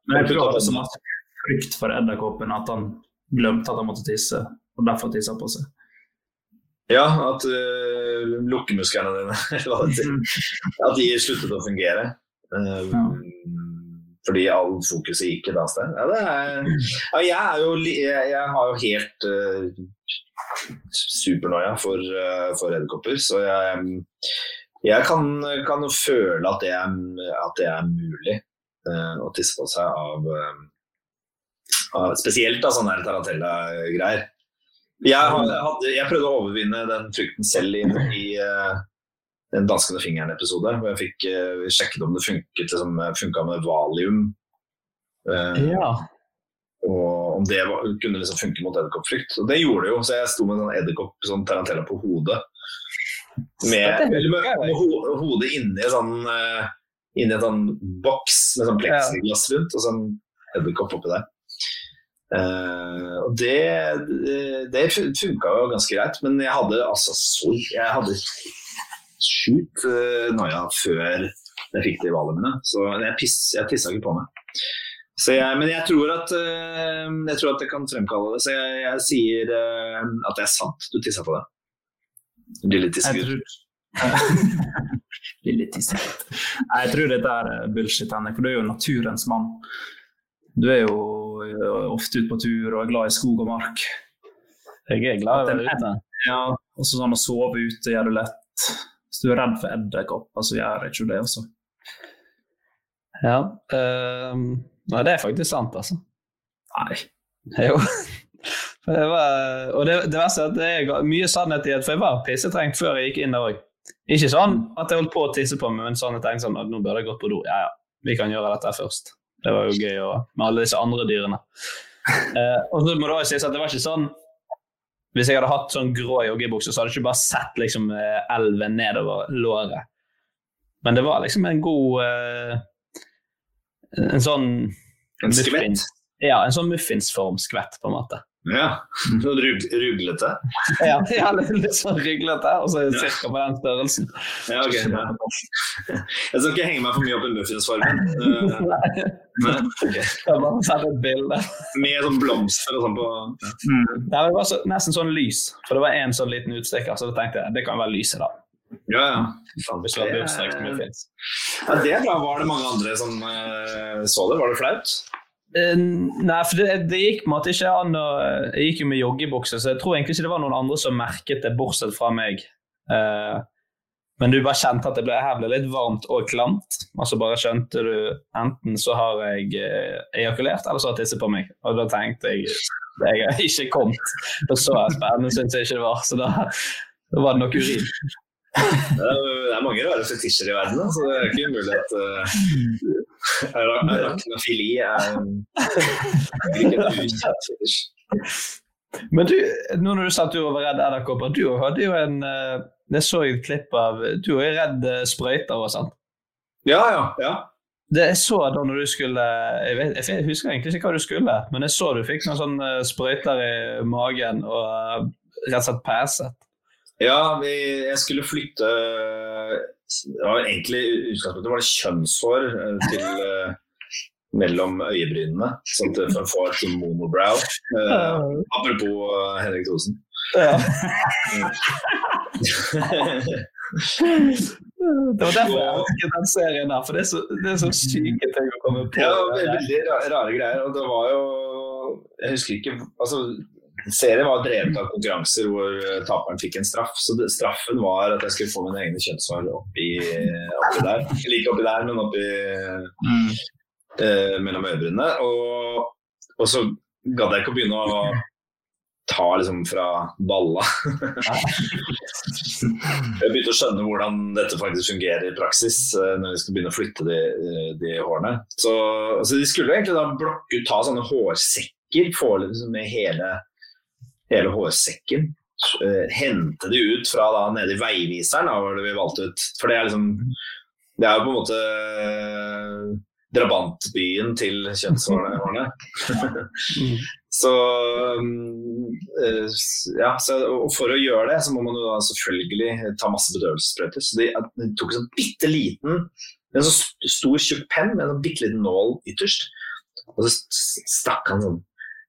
Men jeg tror han hadde så masse frykt for edderkoppen at han glemte at han måtte tisse, og derfor tissa på seg. Ja, at uh, lukkemusklene dine At de sluttet å fungere. Uh, ja. Fordi all fokuset gikk et annet sted. Ja, er, ja, jeg, er jo, jeg, jeg, har jo helt uh, supernoia for, uh, for edderkopper, så jeg, jeg kan, kan, føle at det er, at det er mulig å tisse på seg av, av Spesielt av sånne tarantella-greier. Jeg, jeg, prøvde å overvinne den frykten selv i, i uh, den danskende fingeren'-episode. Hvor jeg fikk uh, sjekket om det funket, liksom, funka med valium. Uh, ja. Og om det var, kunne liksom funke mot edderkoppfrykt. Og det gjorde det jo, så jeg sto med en sånn edderkopp, sånn tarantella på hodet. Med, med, ho hodet inni sånn inni en sånn boks med sånn pleksiglass rundt, og sånn edderkopp oppi der. Uh, og det, det, det funka jo ganske greit, men jeg hadde altså så Jeg hadde sjukt uh, noia før jeg fikk de valiumene, så jeg, piss, jeg tissa ikke på meg. Jeg, men jeg tror, at, uh, jeg tror at det kan fremkalle det, så jeg, jeg sier uh, at det er sant. Du tissa på det. Du blir litt tissegutt. blir litt tissegutt. Jeg tror dette er bullshit, Henrik, for du er jo naturens mann. Du er jo ofte ute på tur og er glad i skog og mark. Jeg er glad i å være ute. Ja, og sånn å sove ute gjør du lett. Hvis du er redd for edderkopper, så gjør ikke det også. Ja. Uh, nei, det er faktisk sant, altså. Nei. Jo. Det var, og det, det verste er at det er mye sannhet i det, for jeg var pissetrengt før jeg gikk inn der òg. Ikke sånn at jeg holdt på å tisse på meg, men sånn at jeg tenkte sånn at nå burde jeg gått på do. Ja, ja, vi kan gjøre dette først. Det var jo gøy også, med alle disse andre dyrene. Eh, og så må det også sies at det var ikke sånn Hvis jeg hadde hatt sånn grå joggebukse, så hadde jeg ikke bare sett liksom, eh, elven nedover låret. Men det var liksom en god eh, En sånn En skvett? Ja, en sånn muffinsform-skvett, på en måte. Ja, Sånn rug, ruglete? ja, ja, litt sånn ruglete, og så ja. ca. på den størrelsen. Ja, ok. Ja. Jeg skal ikke henge meg for mye opp i muffinsformen. Nei. Men, okay. Jeg bare sette et bilde. Med sånn blomster og sånn på ja. mm. Det var så, nesten sånn lys, for det var en sånn liten utstikker, så da tenkte jeg det kan være lyset, da. Ja, ja. Du har bursdagsmuffins. Ja, det er bra. Var det mange andre som uh, så det? Var det flaut? Uh, nei, for det, det, gikk på en ikke an å Jeg gikk jo med joggebukse, så jeg tror egentlig ikke det var noen andre som merket det, bortsett fra meg. Uh, men du bare kjente at det ble, her ble litt varmt og klamt. så bare skjønte du enten så har jeg ejakulert, eller så har jeg tisset på meg. Og da tenkte jeg jeg har ikke kommet. Og så spennende syns jeg ikke det var, så da, da var det nok urin. Det er mange rare fetisjer i verden, så det er ikke umulig at uh, arachnofili er ikke en ukjent fetisj. Men du, nå når du sa at du var redd edderkopper, du hadde jo en uh, Jeg så et klipp av Du er redd uh, sprøyter og sånt? Ja, ja. ja. Det jeg så da når du skulle jeg, vet, jeg, husker egentlig ikke hva du skulle, men jeg så du fikk noen sånne sprøyter i magen og rett og slett pæset. Ja, vi, jeg skulle flytte det var Egentlig utgangspunktet var det kjønnshår eh, til uh, mellom øyebrynene, sånn at du får sånn monobrow. Uh, apropos Henrik Thosen. Ja. det var derfor jeg elsket den serien der, for det er så, det er så syke ting å komme på. Ja, veldig rare, rare greier. Og det var jo Jeg husker ikke altså Serien var drevet av konkurranser hvor eh, taperen fikk en straff. Så det, straffen var at jeg skulle få mine egne kjønnshår oppi, oppi der. Like oppi der, men oppi mm. eh, mellom øyebrynene. Og, og, så gadd jeg ikke å begynne å ta liksom fra balla. jeg begynte å skjønne hvordan dette faktisk fungerer i praksis eh, når vi skal begynne å flytte de, de hårene. Så altså, de skulle egentlig da blokke ut, ta sånne hårsekker, få liksom med hele hele hårsekken. Uh, hente det ut fra da nede i veiviseren, da, var det vi valgte ut. For det er liksom Det er jo på en måte uh, drabantbyen til kjønnshårene. så uh, ja, så, og for å gjøre det, så må man jo da selvfølgelig ta masse bedøvelsessprøyter. Så de, de tok en sånn bitte liten en så stor, tjukk penn med en sånn bitte liten nål ytterst. Og så stakk han sånn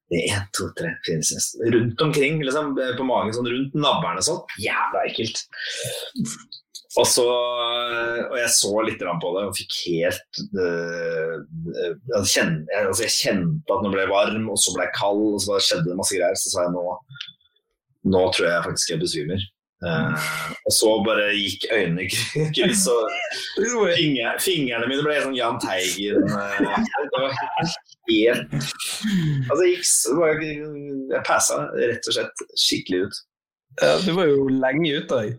Én, to, tre, fire, seks Rundt omkring, liksom, på magen, sånn rundt navlen og sånn. Jævla ekkelt. Og så Og jeg så litt på det og fikk helt uh, jeg, kjente, altså jeg kjente at den ble varm, og så ble jeg kald, og så skjedde det masse greier. Så sa jeg nå Nå tror jeg faktisk jeg besvimer. Uh, og så bare gikk øynene i kryss, og fingrene mine ble sånn Jahn Teigen. Uh, det var helt Altså, jeg, gikk, jeg passa rett og slett skikkelig ut. Ja, du var jo lenge ute. Jeg.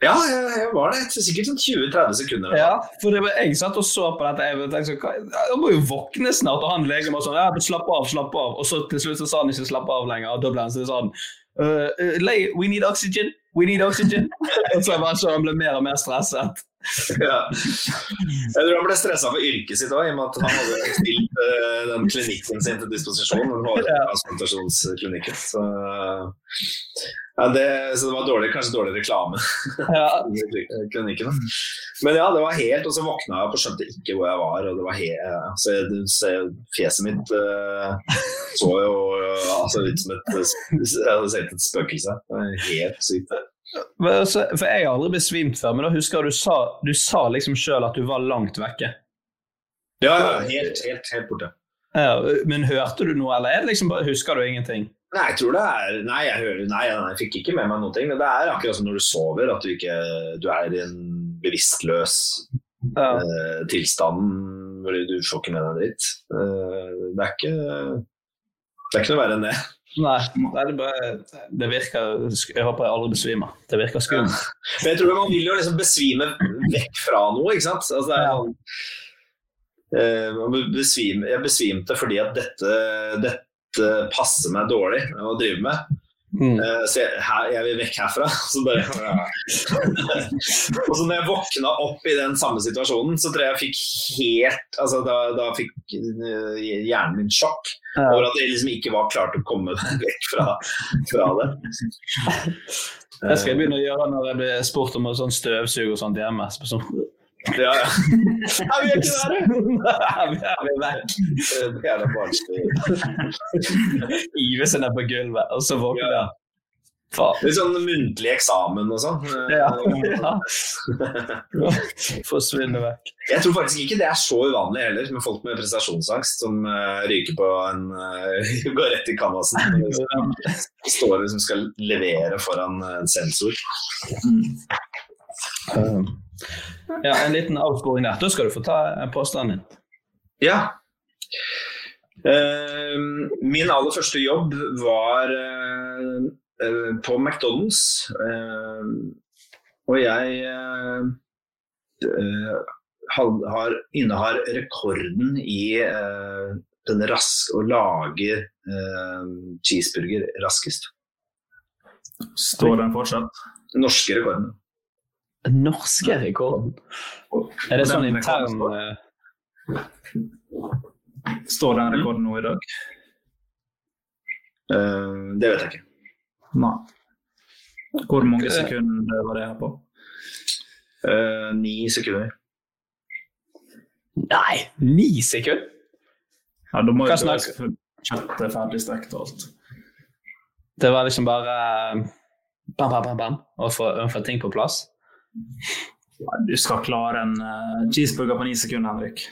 Ja, jeg, jeg var det. Sikkert sånn 20-30 sekunder. Ja, for det var, Jeg satt og så på dette. Jeg tenkte jeg må jo våkne snart. Og han legen var sånn ja, Slapp av, slapp av. Og så til slutt så sa han ikke slapp av lenger. Og da ble han sånn uh, We need oxygen. We need oxygen. og så var han ble mer og mer stresset. Ja. Jeg tror han ble stressa for yrket sitt òg, i og med at han hadde stilt uh, den klinikken sin til disposisjon. Transplantasjonsklinikken. Så, ja, det, så det var dårlig, kanskje dårlig reklame. Ja. klinikken. Men ja, det var helt Og så våkna jeg opp og skjønte ikke hvor jeg var. Og det var helt, så jeg, så fjeset mitt uh, så jo uh, altså, ut som et Jeg hadde sett et spøkelse. Helt sykt. Men altså, for Jeg har aldri besvimt før, men da husker jeg du sa, du sa liksom sjøl at du var langt vekke. Ja, helt, helt, helt borte. Ja, men hørte du noe, eller er liksom bare, husker du ingenting? Nei, jeg tror det er Nei, jeg, hører, nei, jeg fikk ikke med meg noen ting. Men det er akkurat som når du sover, at du ikke Du er i en bevisstløs ja. uh, tilstand du får ikke med deg dritt. Uh, det er ikke Det er ikke noe verre enn det. Nei, det, bare, det virker Jeg håper jeg aldri besvimer. Det virker skummelt. Ja. Men jeg tror man vil jo liksom besvime vekk fra noe, ikke sant. Altså, det er, ja. Eh, besvim, jeg besvimte fordi at dette, dette passer meg dårlig å drive med. Mm. Uh, så jeg, her, jeg, vil vekk herfra. Så bare, og så når jeg våkna opp i den samme situasjonen, så tror jeg jeg fikk helt altså Da, da fikk uh, hjernen min sjokk ja. over at jeg liksom ikke var klar til å komme vekk fra, fra det. Det skal jeg begynne å gjøre når jeg blir spurt om sånn støvsuge og sånt hjemme. Sånn, ja, ja. Er vi ikke der? Er vi, er vekk? Det er barnslig. Hive seg på gulvet, og så våkner ja. Litt sånn muntlig eksamen og sånn. Ja. ja. Forsvinne vekk. Jeg tror faktisk ikke det er så uvanlig heller, med folk med prestasjonsangst som uh, ryker på en uh, Går rett i canvasen. Står liksom skal levere foran en sensor. Mm. Um. Ja, En liten avsporing der. Da skal du få ta påstanden din. Ja. Uh, min aller første jobb var uh, uh, på McDonald's. og jeg har, innehar rekorden i den rask å lage cheeseburger raskest. Står den fortsatt? Norske rekorden norske rekorden? Er det sånn intern uh... Står den rekorden nå i dag? Uh, det vet jeg ikke. Nei. Hvor mange sekunder var det her på? Uh, ni sekunder. Nei, ni sekunder? Ja, da må jo kjøttet ferdig stekt og alt. Det var liksom bare bam, bam, bam, bam, og få, få ting på plass? Du skal klare en uh, cheeseburger på ni sekunder, Henrik.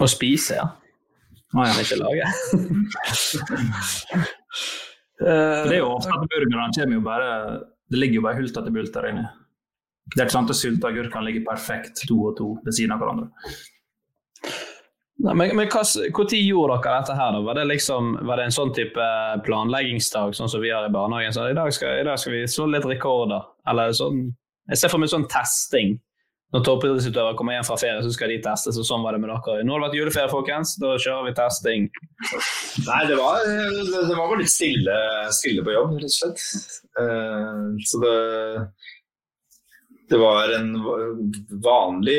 Å spise, ja. Ah, ja. Men ikke lage. det er jo ofte at burgerne kommer jo bare Det ligger jo bare hulter til bulter inni. Det er ikke sant at sylta agurkene ligger perfekt to og to ved siden av hverandre. Nei, men, men Når gjorde dere dette her? da? Var det, liksom, var det en sånn type planleggingsdag sånn som vi har i barnehagen? Så i dag skal, i dag skal vi slå litt rekorder? Eller sånn jeg ser for meg sånn testing. Når toppidrettsutøvere kommer hjem fra ferie, så skal de testes. og sånn var det med dere. Nå har det vært juleferie, folkens. Da kjører vi testing. Nei, det var, det var bare litt stille, stille, på jobb, rett og slett. Uh, så det Det var en vanlig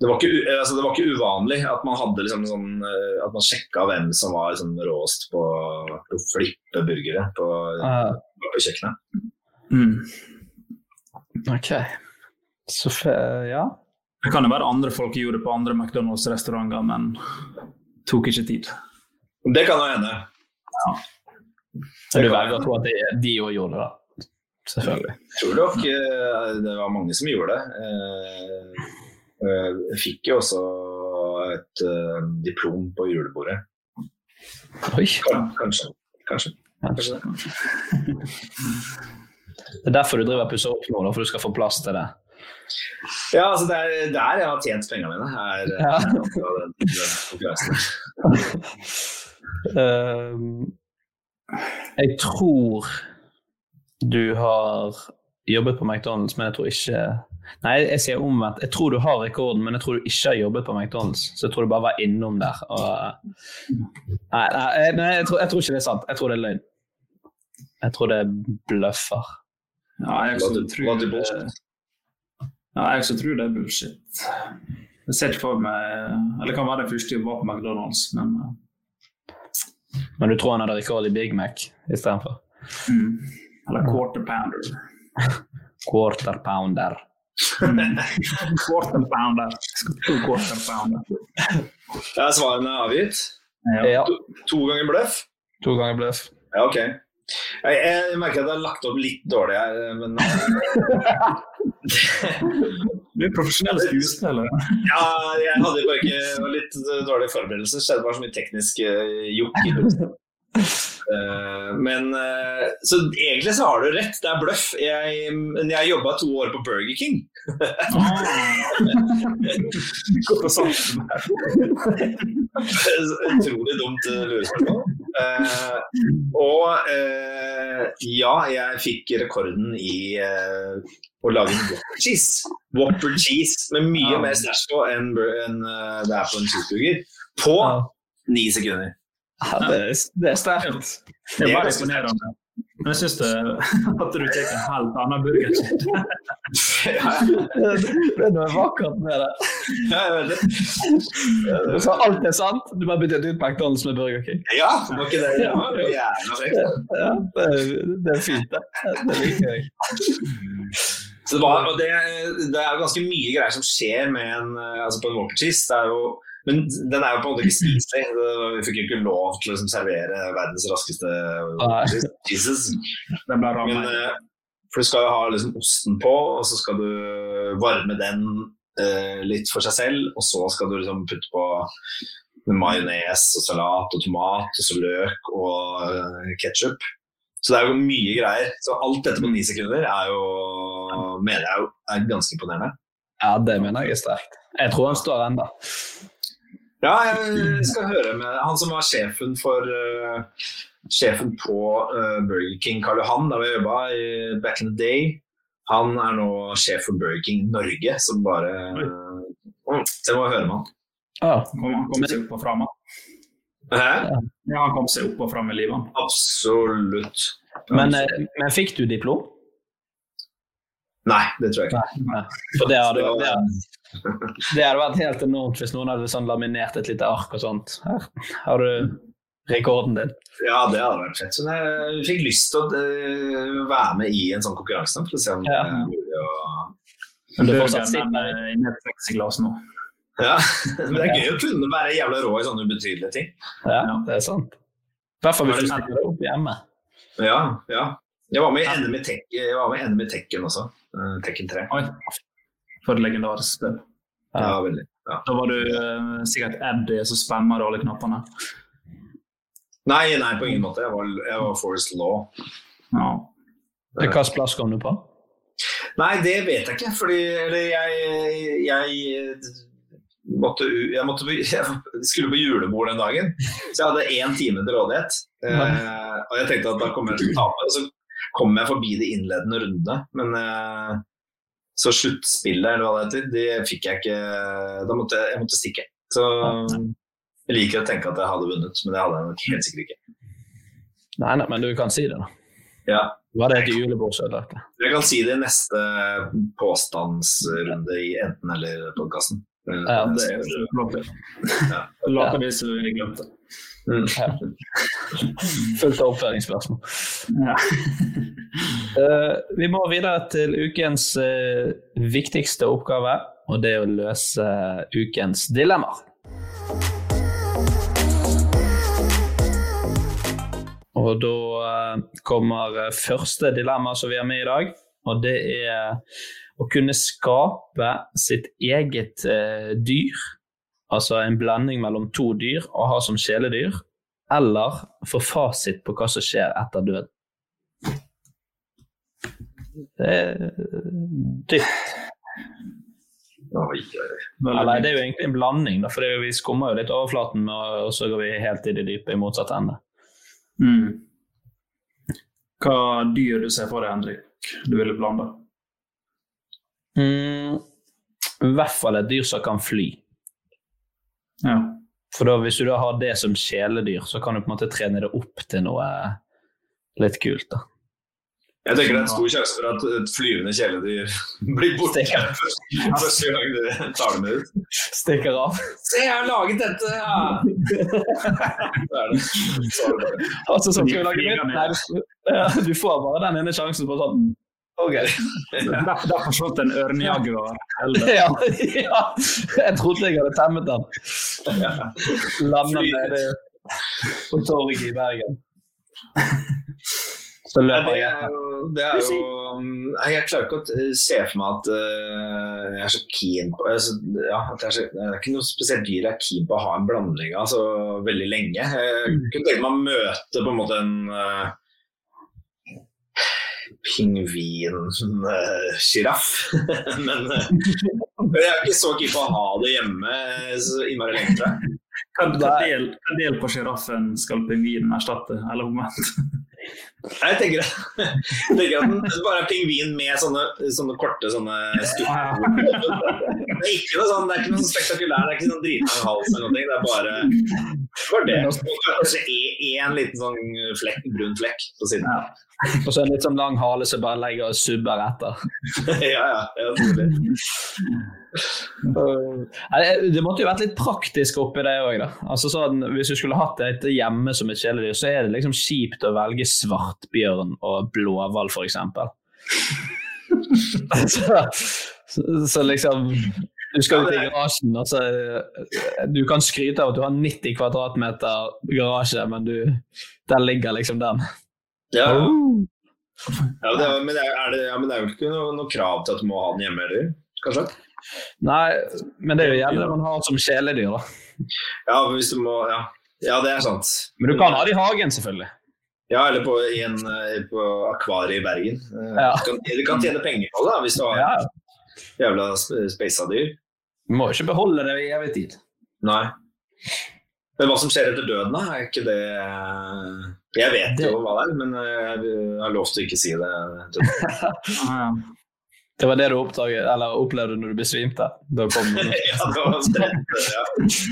det var, ikke, altså det var ikke uvanlig at man hadde liksom sånn, eh, at man sjekka hvem som var liksom råst på å flippe burgere på, uh. på kjøkkenet. Mm. OK. Så ja. Det kan jo være andre folk gjorde det på andre McDonald's-restauranter, men tok ikke tid. Det kan jo hende. Ja. Så du velger å tro at de òg gjorde det, da? Selvfølgelig. Jeg tror nok eh, det var mange som gjorde det. Eh, eh, jeg fikk jo også et diplom på julebordet. Oi. Kanskje. Kanskje. Kanskje. Kanskje. Det er derfor du driver og pusser opp nå, for du skal få plass til det? Ja, altså det er der jeg har tjent pengene mine. Her, ja. uh, jeg tror du har jobbet på McDonald's, men jeg tror ikke Nei, jeg sier omvendt. Jeg tror du har rekorden, men jeg tror du ikke har jobbet på McDonald's. Så jeg tror du bare var innom der. Og... Nei, nei, nei jeg, tror, jeg, tror, ikke det er sant. Jeg tror det er løgn. Jeg tror det er bløffer. Ja, jeg tror, Ja, jeg også tror det er bullshit. Jeg ser ikke for meg Eller det kan være den første jobben på McDonald's, men uh, Men du tror han hadde rekord i Big Mac istedenfor? mm. Eller quarter pounder. Quarter pounder. quarter pounder. To quarter pounder. Er svarene avgitt. Ja. To, to ganger bløff? To ganger bløff. Ja, ok. Jeg, jeg merker at jeg har lagt opp litt dårlig her, men Du er profesjonell skuespiller. Ja, jeg hadde bare ikke litt dårlig forberedelse. Det skjedde bare så mye teknisk uh, jokk. Uh. Men uh, Så egentlig så har du rett, det er bløff. Jeg, men jeg jobba to år på Burger King. Utrolig dumt lurespørsmål. Eh, og eh, ja, jeg fikk rekorden i eh, å lage en Whopper cheese. Whopper cheese med mye mer stæsj på enn enn, eh, det er på en cheeseburger. På ni sekunder. Ja, det, det er sterkt. Det var imponerende. Men jeg syns at du tar en helt annen burger. det er noe vakkert med det. Ja, jeg vet det. Så alt er sant? Du bare bytter ut McDonald's med Burger King? Ja, var ikke det ja. Ja, det, er- det er fint, det. Det liker jeg. Så det, var, og det, det er ganske mye greier som skjer med en, eh, altså på en Whopper cheese. Det er jo, men den er jo på en måte ikke spiselig. Vi fikk jo ikke lov til å liksom, servere verdens raskeste cheeses. Men, eh, for du skal jo ha liksom osten på, og så skal du varme den eh, litt for seg selv. Og så skal du liksom putte på majones og salat og tomat, og så løk og uh, ketsjup. Så det er jo mye greier. Så alt dette på ni sekunder er jo, mener jeg er ganske imponerende. Ja, det mener jeg er sterkt. Jeg tror han står ennå. Ja, jeg skal høre med han som var sjefen for uh, Sjefen på uh, Burger King, Karl Johan, da vi jobba i back in the day. Han er nå sjef for Burger King Norge, som bare mm, Så jeg må høre med han. Han kom seg opp og fram. Hæ? Ja, han kom seg opp og fram i livet. han. Absolutt. Men, eh, men fikk du diplom? Nei, det tror jeg ikke. Nei. For det hadde, det, hadde, det hadde vært helt enormt hvis noen hadde sånn laminert et lite ark og sånt. Her har du rekorden din. Ja, det hadde vært fett. Så jeg fikk lyst til å eh, være med i en sånn konkurranse. For å se om det er mulig å Men du får Burgeren, satt sitt den er inne i et plexiglass nå. Ja, men det er gøy å kunne være jævla rå i sånne ubetydelige ting. Ja, det er sant. I hvert fall hvis du stiller opp hjemme. Ja, ja. Jeg var med i NM i, tek jeg var med i NM i Tekken også. eh, Tekken 3. Oi. For et legendarisk spill. Ja, veldig. Ja. Da var du uh, sikkert Eddie som spamma alle knappene. Nei, nei, på ingen måte. Jeg var, jeg var Forest Law. Ja. Hvilken plass kom du på? Nei, det vet jeg ikke. Fordi eller jeg, jeg måtte, jeg, måtte, jeg skulle på julebord den dagen, så jeg hadde én time til rådighet. Eh, og jeg tenkte at da kommer jeg til å tape. Og så kom jeg forbi de innledende rundene. Men eh, så sluttspillet, eller hva det heter, det fikk jeg ikke Da måtte jeg, jeg måtte stikke. Så jeg liker å tenke at jeg hadde vunnet, men det hadde jeg nok helt sikkert ikke. Nei, nei, men du kan si det, da. Ja. Var det et julebord som ødelagte? Jeg kan si det i neste påstandsrunde i enten-eller-podkasten. Ja, det er Ja. Later vi som vi glemte. Mm. Fullt av oppføringsspørsmål. Eh, vi må videre til ukens eh, viktigste oppgave, og det er å løse ukens dilemmaer. Og da eh, kommer eh, første dilemma som vi har med i dag, og det er å kunne skape sitt eget eh, dyr, altså en blanding mellom to dyr, og ha som kjæledyr, eller få fasit på hva som skjer etter døden. Det er dypt. Eller det er jo egentlig en blanding, da, for vi skummer jo litt overflaten, og så går vi helt i det dype i motsatt ende. Mm. Hva dyr du ser for deg, Henrik, du ville blande? Mm, I hvert fall et dyr som kan fly. Ja. For da, hvis du da har det som kjæledyr, så kan du på en måte trene det opp til noe litt kult. da. Jeg tenker det er en stor sjanse for at et flyvende kjæledyr blir borte første gang du tar det med ut. Stikker av. Se, jeg har laget dette! Ja. Så det. Så er. Altså, så skal vi lage nytt? Nei, du, får bare den ene sjansen på sånn OK. Der forsvant en ørnejaguar. Ja, ja, jeg trodde jeg hadde temmet den. Landa nede på torget i Bergen. Så løper det er jo, det er jo Nei, Jeg klarer ikke å se for meg at uh, jeg er så keen på altså, ja, at jeg er så, Det er ikke noe spesielt dyr jeg er keen på å ha en blanding av så veldig lenge. Jeg kunne tenke meg å møte på en måte en uh, pingvinsjiraff. Men eh, jeg er ikke så keen på å ha det hjemme så innmari lenge, jeg. Hva del, hva del på sjiraffen skal pingvinen erstatte, eller omvendt? Jeg tenker, jeg tenker at den bare er pingvin med sånne, sånne korte sånne stupper. Det er ikke noe sånn, det er ikke noe spektakulær, det er ikke sånn dritlang hals eller noe. Det er bare, bare det. Og kanskje én liten sånn flekk, brun flekk på siden. Og så en litt sånn lang hale som bare legger og subber etter. ja, ja. det er Det måtte jo vært litt praktisk oppi det òg, da. Altså sånn, hvis du skulle hatt et hjemme som et kjæledyr, så er det liksom kjipt å velge svartbjørn og blåhval, f.eks. så, så, så liksom Du skal ut i garasjen, og så Du kan skryte av at du har 90 kvadratmeter garasje, men du, der ligger liksom den. Ja, ja. ja det, er- men, det er, er det, ja, men det er jo ikke noe, noe krav til at du må ha den hjemme heller, kanskje? Nei, men det er jo gjerne det man har som kjæledyr, da. Ja, hvis du må, ja. ja, det er sant. Men du kan ha det i hagen, selvfølgelig. Ja, eller på, en, eh, på akvariet i Bergen. Eh, Ja. Du, kan, du kan tjene penger på det hvis du har Ja. Jævla sp- speisa dyr. Du må jo ikke beholde det i evig tid. Nei. Men hva som skjer etter døden, da? Er ikke det eh, Jeg vet jo hva det er, men eh, jeg har lov til å ikke si det. Det var det du oppdaget, eller opplevde når du besvimte? Da kom ja, det var spennende, ja.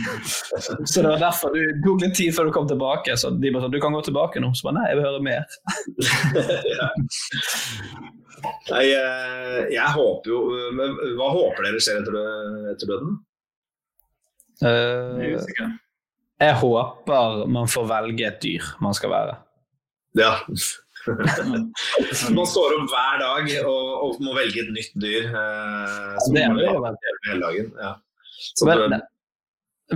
Så det var derfor du tok litt tid før du kom tilbake. Så de bare sa du kan gå tilbake nå. Så bare nei, jeg vil høre mer. ja. Nei, eh, jeg håper jo men Hva håper dere skjer etter, etter døden? Eh, jeg håper man får velge et dyr man skal være. Ja. Man står opp hver dag og, og må velge et nytt dyr. Eh, som Det er det jo vel hele dagen. Ja. Så Men, det-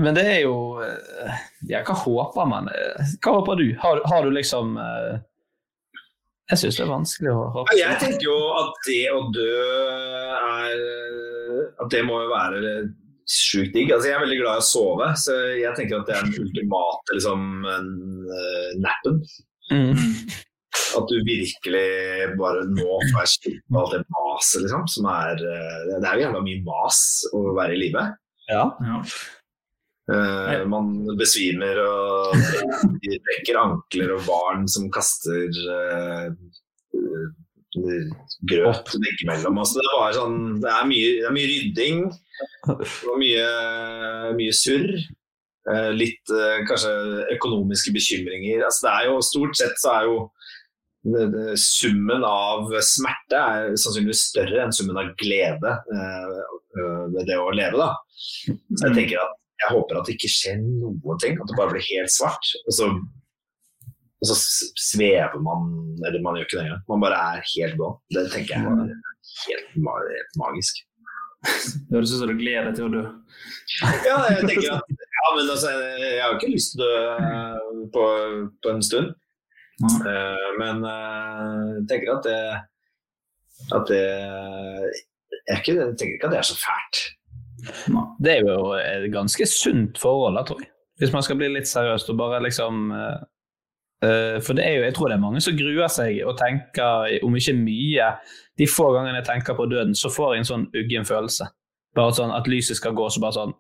men det er jo eh, Ja, hva håper man? Eh, Hva håper du? Har, har du liksom eh, Jeg syns det er vanskelig å håpe. Ja, Jeg tenker jo at det å dø er At det må jo være sjukt digg. Altså, jeg er veldig glad i å sove, så jeg tenker at det er den ultimate liksom, uh, nappen. Mm. At du virkelig bare nå får på alt det maset, liksom. Som er eh, Det er jo jævla mye mas å være i live. Ja. Eh, man besvimer og trekker brekker ankler og barn som kaster uh, grøt veggimellom. Altså, det sånn Det er mye, det er mye rydding og mye, mye surr. Uh, litt kanskje økonomiske bekymringer. Altså, det er jo Stort sett så er jo summen av smerte er sannsynligvis større enn summen av glede eh, eh, ved det å leve. da. Så jeg tenker at jeg håper at det ikke skjer noen ting, at det bare blir helt svart. Og så, og så svever man, eller man gjør ikke det engang. Man bare er helt blå. Det tenker jeg er helt magisk. Det høres ut som du gleder deg til å dø. Ja, jeg tenker at ja, men altså, jeg har ikke lyst til å dø eh, på, på en stund. Eh, men eh, jeg tenker at det at det er ikke, jeg tenker ikke at det er så fælt. Det er jo et ganske sunt forhold, da, tror jeg. Hvis man skal bli litt seriøst og bare liksom eh, eh, For det er jo, jeg tror det er mange som gruer seg og tenker, om ikke mye De få gangene jeg tenker på døden, så får jeg en sånn uggen følelse. Bare sånn at lyset skal gå, så bare sånn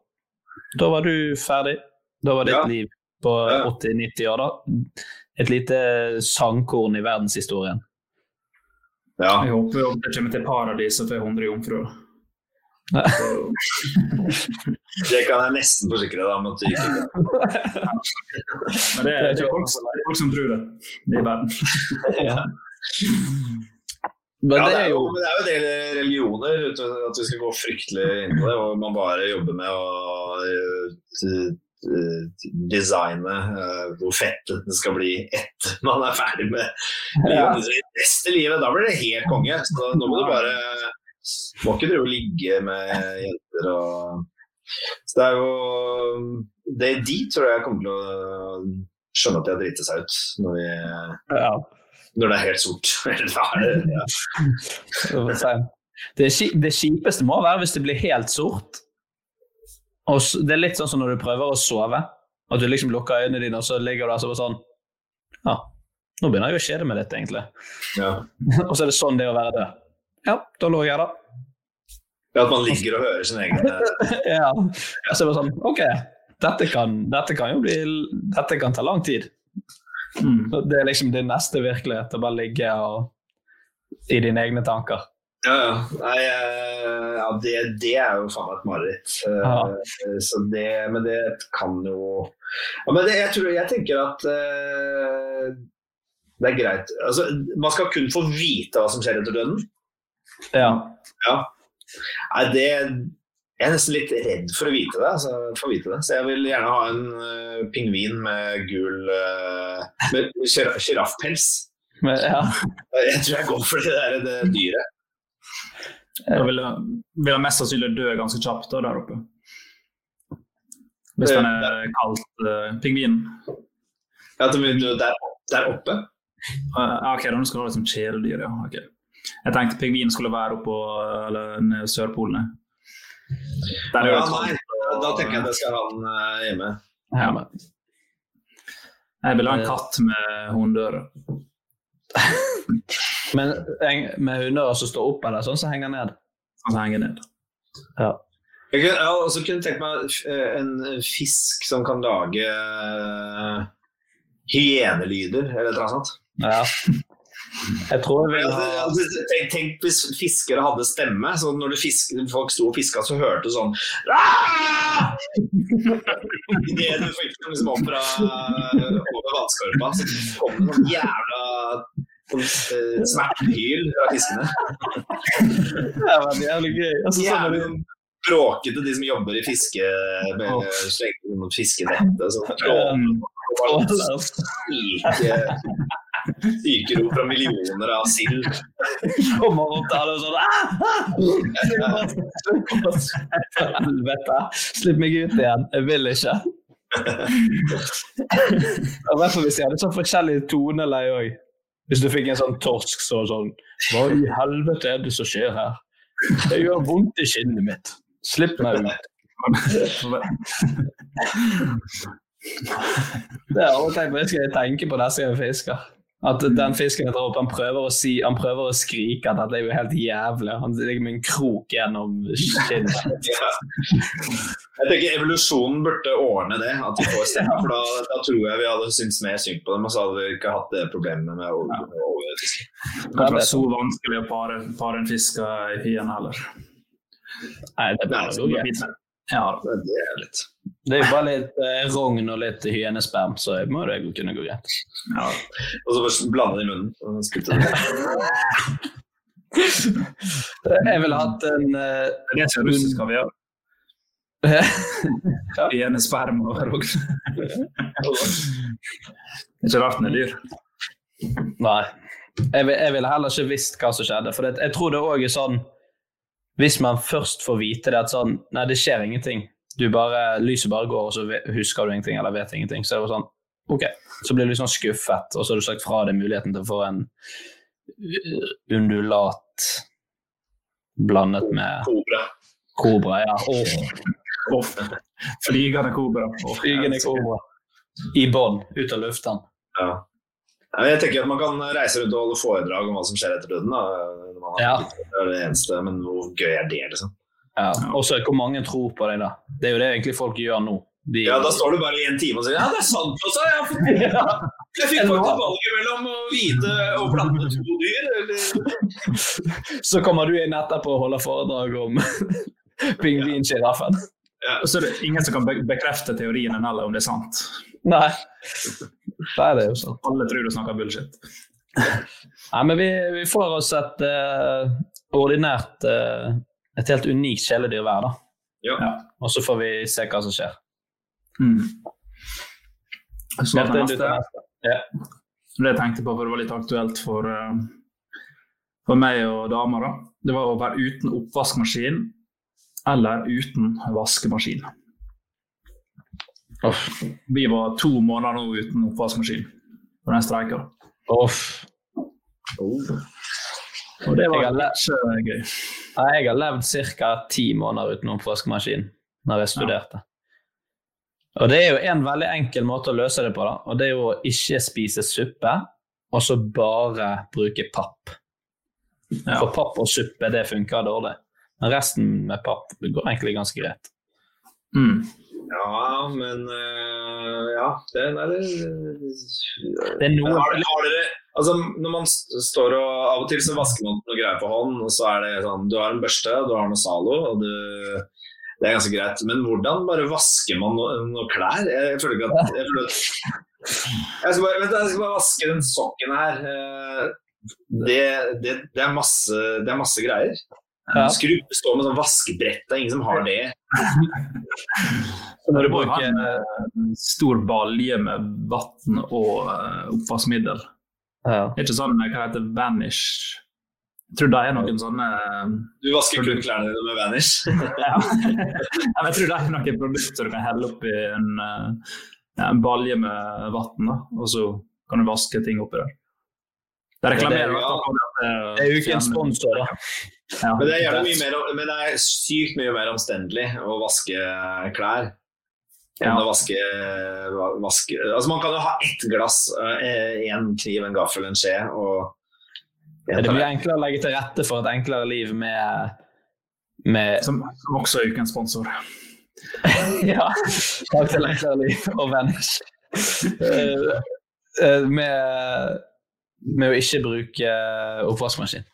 Da var du ferdig. Da var ditt Ja. liv på 80-90 år, da. Et lite sangkorn i verdenshistorien. Ja. Jeg håper jo det kommer til paradis og får 100 jomfruer. Det kan jeg nesten forsikre deg om at du ikke gjør. Men det er, folk, som- det er folk som tror det. Det er verden. Ja. Men ja, det er jo, det er jo en del religioner, uten at vi skal gå fryktelig inn på det, hvor man bare jobber med å eh, designe eh, hvor fett den skal bli etter man er ferdig med Ja. livet. Det neste livet, da blir det helt konge. Så nå må du bare Må ikke drive og ligge med jenter og Så det er jo det, De tror jeg kommer til å skjønne at de har driti seg ut når, vi, ja. når det er helt sort. Eller er det ja. Det, det kjipeste må være hvis det blir helt sort. Og det er litt sånn som når du prøver å sove. At du liksom lukker øynene dine, og så ligger du der så sånn Ja, nå begynner jeg å kjede meg litt, egentlig. og så er det sånn det å være død. Ja, da lå jeg der. At man ligger og hører sin egen ja. Så er det sånn OK, dette kan, dette kan jo bli Dette kan ta lang tid. Mm. Det er liksom din neste virkelighet, å bare ligge og, i dine egne tanker. Ja, ja. Nei, eh, ja det, det er jo faen meg et mareritt. Ja. Så det, men det kan jo ja, men det, jeg, tror, jeg tenker at uh, det er greit. Altså, man skal kun få vite hva som skjer etter døden. Ja. ja. Nei, det Jeg er nesten litt redd for å vite det. Altså, for å vite det. Så jeg vil gjerne ha en uh, pingvin med gul uh, Med sjiraffpels. Ja. Jeg tror jeg går for det der det dyret. Da vil jeg, vil jeg mest sannsynlig dø ganske kjapt da, der oppe. Hvis den er kalt uh, pingvinen. Ja, at den vil dø der, der oppe? Uh, ok, da skal du ha det som kjæledyr, ja. Okay. Jeg tenkte pingvinen skulle være oppå uh, eller nede Sørpolen. Der er Ja, nei, da tenker jeg det skal han eh, hjemme. Ja. Jeg vil ha en katt med hundeører. Men med hunder som står opp, eller sånn som henger ned? Sånn som henger ned. Ja. Jeg kunne, jeg har også kunne tenkt meg eh, en fisk som kan lage eh, hyenelyder, eller noe sånt. Ja. Jeg tror jeg vil ha Altså, tenk, tenk hvis fiskere hadde stemme, så når du fisk, folk sto og fiska, så hørte du sånn «Ah!» Idet du fikk liksom opp fra over vannskorpa, så kom det sånn jævla smertehyl fra fiskene. Det var jævlig gøy. Altså, sånn Jævlig bråkete, de som jobber i fiske, med fiskenettet. Så Tråler. syke, syke rop fra millioner av sild. Kommer opp til alle og sånn «Ah! ah!» Helvete! Slipp meg ut igjen. Jeg vil ikke. I hvert fall hvis jeg hadde sånn forskjellig toneleie òg. Hvis du fikk en sånn torsk så sånn Hva i helvete er det som skjer her? Det gjør vondt i kinnet mitt. Slipp meg ut. Det er jeg også tenkt på, det skal jeg tenke på neste gang jeg fisker. At den fisken jeg drar opp, han prøver å si, han prøver å skrike at dette er jo helt jævlig. Han ligger med en krok gjennom kinnet. Ja. Jeg tenker Evolusjonen burde ordne det, at de får stemme. For da, da tror jeg vi hadde syntes mer synd på dem, og så hadde vi ikke hatt det problemet med overfiske. Det er ikke så vanskelig å pare, pare en fisk i hyen heller. Nei, det Nei, blir jo greit. Ja, det er litt Det er jo bare litt eh, rogn og litt hyenesperm, så jeg må det kunne gå greit. ja. Og så bare blande det i munnen. og spytte det. Jeg ville hatt en uh, Det er russisk kaviar. ja. Hyenesperm og rogn. Ikke rart den er dyr. Nei. Jeg, vil- jeg ville heller ikke visst hva som skjedde. For det, jeg tror det òg er sånn Hvis man først får vite det at sånn Nei, det skjer ingenting. Du bare, Lyset bare går, og så husker du ingenting eller vet ingenting. Så det sånn OK. Så blir du litt sånn skuffet, og så har du sagt fra deg muligheten til å få en uh, undulat blandet med Kobra. kobra. Ja. Oh. Flygende kobra. Oh. Flygende kobra. I bånn, ut av luften. Ja. Jeg tenker at Man kan reise rundt og holde foredrag om hva som skjer etter døden. Da. Man har- Ja. Det er det eneste, men hvor gøy er det, liksom? Ja. Og så hvor mange tror på deg, da. Det er jo det egentlig folk gjør nå. De, Ja, Da står du bare i en time og sier ja, det er sant også. Jeg, har fått... jeg fikk faktisk valget mellom å vite og plante to dyr. Eller... Så kommer du inn etterpå og holder foredrag om pingvinsjiraffen. Og så er det ingen som kan bekrefte teorien heller om det er sant. Nei. Det er jo sant. Alle tror du snakker bullshit. Nei, men vi, vi får oss et uh, ordinært uh, Et helt unikt kjæledyr hver, da. Ja. Og så får vi se hva som skjer. Mm. Så det, neste. Ja. det jeg tenkte på, for det var litt aktuelt for, eh, for meg og dama, da. det var å være uten oppvaskmaskin eller uten vaskemaskin. Vi var to måneder nå uten oppvaskmaskin for den streika. Uff. Og det var ikke gøy. Jeg har levd ca. ti måneder uten oppvaskmaskin når jeg studerte. Og det er jo en veldig enkel måte å løse det på, da. Og det er jo å ikke spise suppe, og så bare bruke papp. For papp og suppe, det funker dårlig. Men resten med papp går egentlig ganske greit. Mm. Ja, men uh, Ja, det, nei, det, Det er noe har, har dere, altså, Når man står og Av og til så vasker man noe greier på hånd, og så er det sånn Du har en børste, du har noe Zalo, og du Det er ganske greit. Men hvordan bare vasker man noe, noe klær? Jeg, føler ikke at jeg, føler jeg, skal bare, da, jeg skal bare vaske den sokken her. Eh, Det, det, det, er, masse, det er masse greier. Ja. Skru, stå med sånn vaskebrett, det er ingen som har det. Når du bruker stor balje med vann og eh, oppvaskmiddel. Ja. Det er ikke sånn hva heter det, Vanish. Jeg tror det er noen sånne eh, Du vasker kun klærne dine med Vanish. ja. Ja, men Jeg tror det er noen produkter du kan helle oppi en, eh, en balje med vann, og så kan du vaske ting oppi der. Det reklamerer eh, Det er jo ikke en sponsor, da. Ja. Men det, er mye mer, men det er sykt mye mer omstendelig å vaske klær Ja. vaske, vaske Altså Man kan jo ha ett glass, én kniv, en gaffel, en skje og Det blir enklere å legge til rette for et enklere liv med, med Som, som også er ukens sponsor. Ja. Takk til enklere liv og Vanish. Eh, eh, med, med å ikke bruke oppvaskmaskin.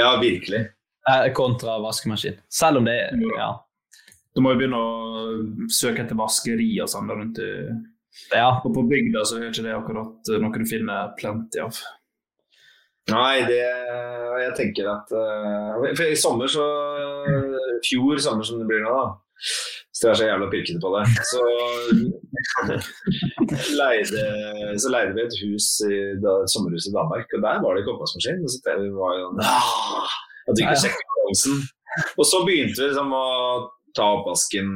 Ja, virkelig. Eh, Kontra vaskemaskin. Selv om det er ja. Du må jo begynne å søke etter vaskeri og sånn der rundt i Ja. Og på bygda så er ikke det akkurat noe du finner plenty av. Nei, det Jeg tenker at eh, For i sommer så Fjor sommer som det blir nå, da. Så dere er så jævla pirkete på det. Så leide, så leide vi et hus i, da, et sommerhus i Danmark, og der var det ikke oppvaskmaskin. Så det var jo at vi ikke sjekket balansen. Og så begynte vi liksom å ta oppvasken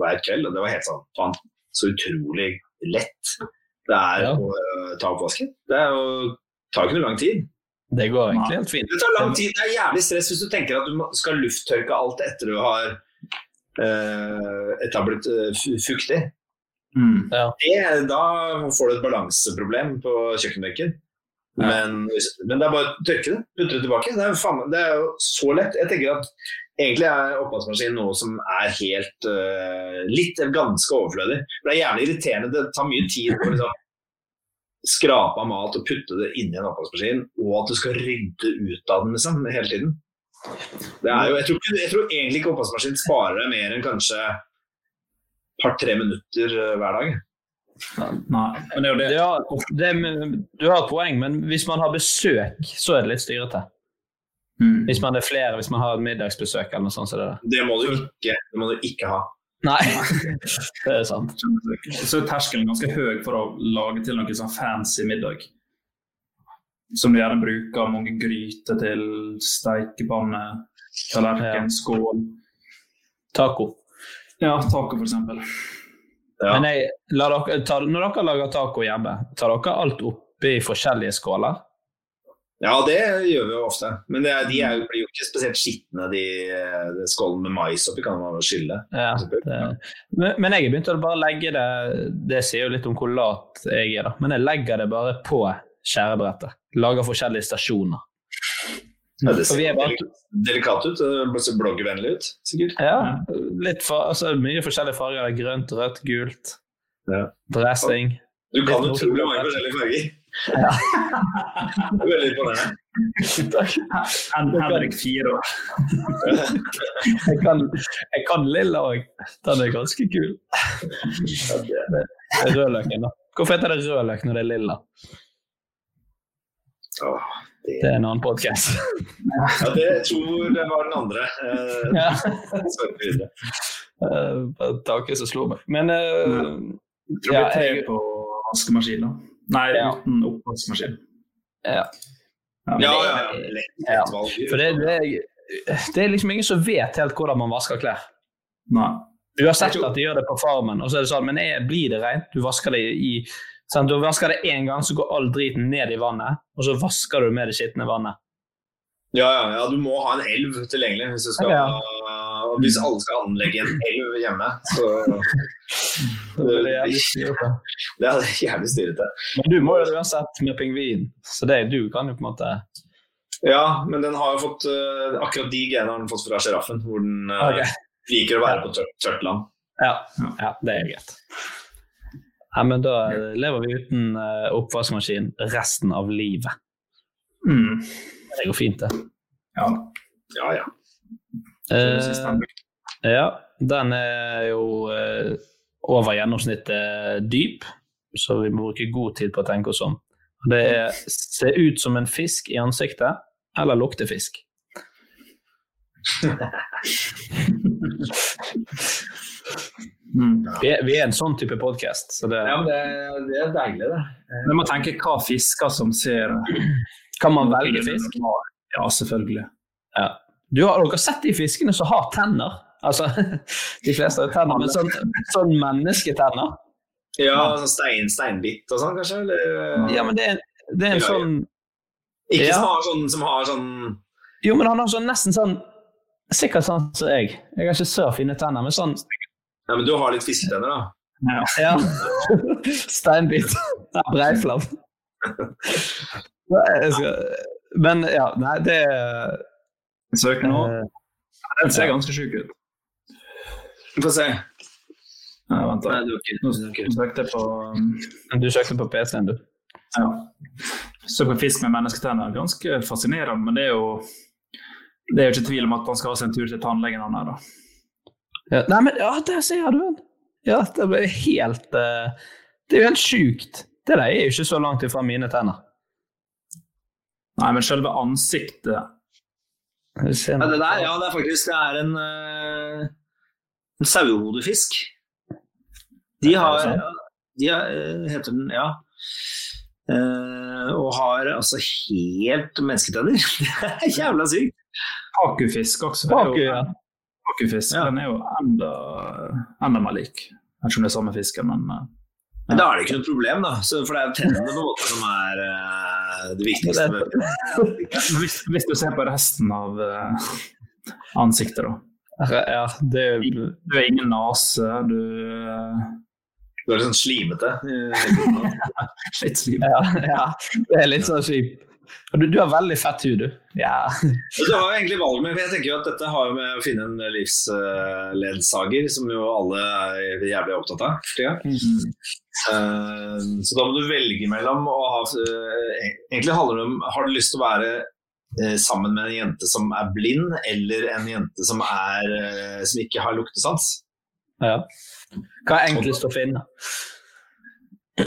hver kveld, og det var helt sånn faen, så utrolig lett det er Ja. å uh, ta oppvasken. Det er jo, tar ikke noe lang tid. Det går egentlig helt fint. Det tar lang tid. Det er jævlig stress hvis du tenker at du skal lufttørke alt etter du har uh, etablert har blitt eh, fu- fuktig. Mm. Ja. Det, da får du et balanseproblem på kjøkkenbenken. Men, men det er bare å tørke det, putte det tilbake. Det er, faen, det er jo så lett. Jeg tenker at egentlig er oppvaskmaskin noe som er helt uh, litt ganske overflødig. For det er jævlig irriterende. Det tar mye tid å liksom, skrape av mat og putte det inni en oppvaskmaskin, og at du skal rydde ut av den liksom, hele tiden. Det er jo, jeg, tror, jeg tror egentlig ikke oppvaskmaskin sparer deg mer enn kanskje et par-tre minutter eh, hver dag. Nei, men det er det. Ja, det, du har et poeng, men hvis man har besøk, så er det litt styrete. Mm. Hvis man er flere, hvis man har et middagsbesøk eller noe sånt. Så det det. Det må du ikke, det må du ikke ha. Nei, det er sant. Så er terskelen ganske høy for å lage til noe sånn fancy middag. Som du gjerne bruker mange gryter til, steikepanne, tallerken, skål. Taco. Ja, taco for eksempel. Men jeg, la dere, ta, når dere lager taco hjemme, tar dere alt oppi forskjellige skåler? Ja, det gjør vi jo ofte. Men det er, de er, jo- blir jo ikke spesielt skitne, de, eh, de skålene med mais oppi kan man skylle. Ja, det, men, men jeg har begynt å bare legge det Det sier jo litt om hvor lat jeg er, da. Men jeg legger det bare på skjærebrettet. Lager forskjellige stasjoner. Ja, det ser er bare- delik- delikat ut, bloggvennlig ut, sikkert. Ja, litt for, altså, mye forskjellige farger. Grønt, rødt, gult. Dressing. Du kan utrolig mange forskjellige farger. Det er Veldig imponerende. Hen- Henrik fire år. jeg, kan, jeg kan lilla òg. Den er ganske kul. Rødløken, da. Hvorfor heter det rødløk når det er lilla? Åh, det... Det er en annen podkast. Ja, det tror jeg var den andre. Eh, Ja. Uh, Taket som slo meg. Men eh, Jeg tror ja, det blir tre jeg, på vaskemaskin. Nei, Ja. uten oppvaskmaskin. ja. Ja, ja, ja. Ja. For det, det, det er liksom ingen som vet helt hvordan man vasker klær. Nei. Du har sett at de gjør det på farmen, og så er det sånn, men er, blir det rent? Du vasker det i sant? Du vasker det én gang, så går all driten ned i vannet, og så vasker du med det skitne vannet. Ja, ja, ja, du må ha en elv tilgjengelig hvis, du skal, Ja. Og hvis alle skal anlegge en elv hjemme. Så Det er jævlig styrete. det er jævlig styrete. Men du må jo uansett med pingvin, så det, du kan jo på en måte Ja, men den har jo fått eh, akkurat de genene har den fått fra sjiraffen, hvor den eh, Ok. liker å være på tørt, tørt land. Ja, ja det er greit. Ja, men da lever vi uten eh, oppvaskmaskin resten av livet. Mm. Det går fint, det. Ja. Ja, ja. Eh, ja, den er jo eh, over gjennomsnittet dyp, så vi må bruke god tid på å tenke oss om. Det er se ut som en fisk i ansiktet, eller lukte fisk. Mm. Vi er, vi er en sånn type podkast, så det ja det, det er deilig, det. Vi må tenke hva fisker som ser Kan man velge fisk? Ja, selvfølgelig. Ja. Du har dere sett de fiskene som har tenner? Altså, de fleste har tenner, men sånn, sånn mennesketenner. Ja, sånn stein, steinbitt og sånn, kanskje? Eller? Ja, men det det er en sånn Ikke Ja. som har sånn, som har sånn Jo, men han har sånn nesten sånn Sikkert sånn som jeg. Jeg har ikke så fine tenner, men sånn Ja, men du har litt fisketenner, da? Ja. Steinbit. Ja, Breiflabb. Nei, Men ja, nei, det Søker nå. Eh, Den ser ganske sjuk ut. Få se. Nei, vent, da. Nå søkte jeg på um, Du søkte på PC-en, du. Ja. Så på fisk med mennesketenner. Ganske fascinerende, men det er jo det er jo ikke tvil om at han skal ha seg en tur til tannlegen. han her da. Ja, nei, men ja, der ser du den! Ja, det ble helt uh, Det er jo helt sjukt. Det der er jo ikke så langt ifra mine tenner. Nei, men selve ansiktet Ja, det der, ja, det er faktisk det er en, eh, en sauehodefisk. De har, ja, de har eh, heter den, ja. Eh, og har altså helt mennesketenner. Det er jævla sykt. Pakufisk også. Er jo, ja. Pakufisk, Ja. Den er jo enda, enda mer lik. Kanskje ikke om det er samme fisken, men ja. Men da er det ikke noe problem, da. Så, for det er tennene på en måte som er eh, det viktigste. hvis, hvis du ser på resten av eh, ansiktet, da. Ja, det er Du har ingen nase, du eh, Du er litt sånn slimete. Litt slimete. ja, ja, det er litt sånn kjipt. Du, du har veldig fett hud, du. Ja. Så har jo egentlig valget med, for jeg tenker jo at Dette har jo med å finne en livsledsager, som jo alle er jævlig opptatt av. for tida. Eh, Så da må du velge mellom å ha eh, Egentlig handler det om Har du lyst til å være eh, sammen med en jente som er blind, eller en jente som, er, som ikke har luktesans? ja. Hva er enklest å finne?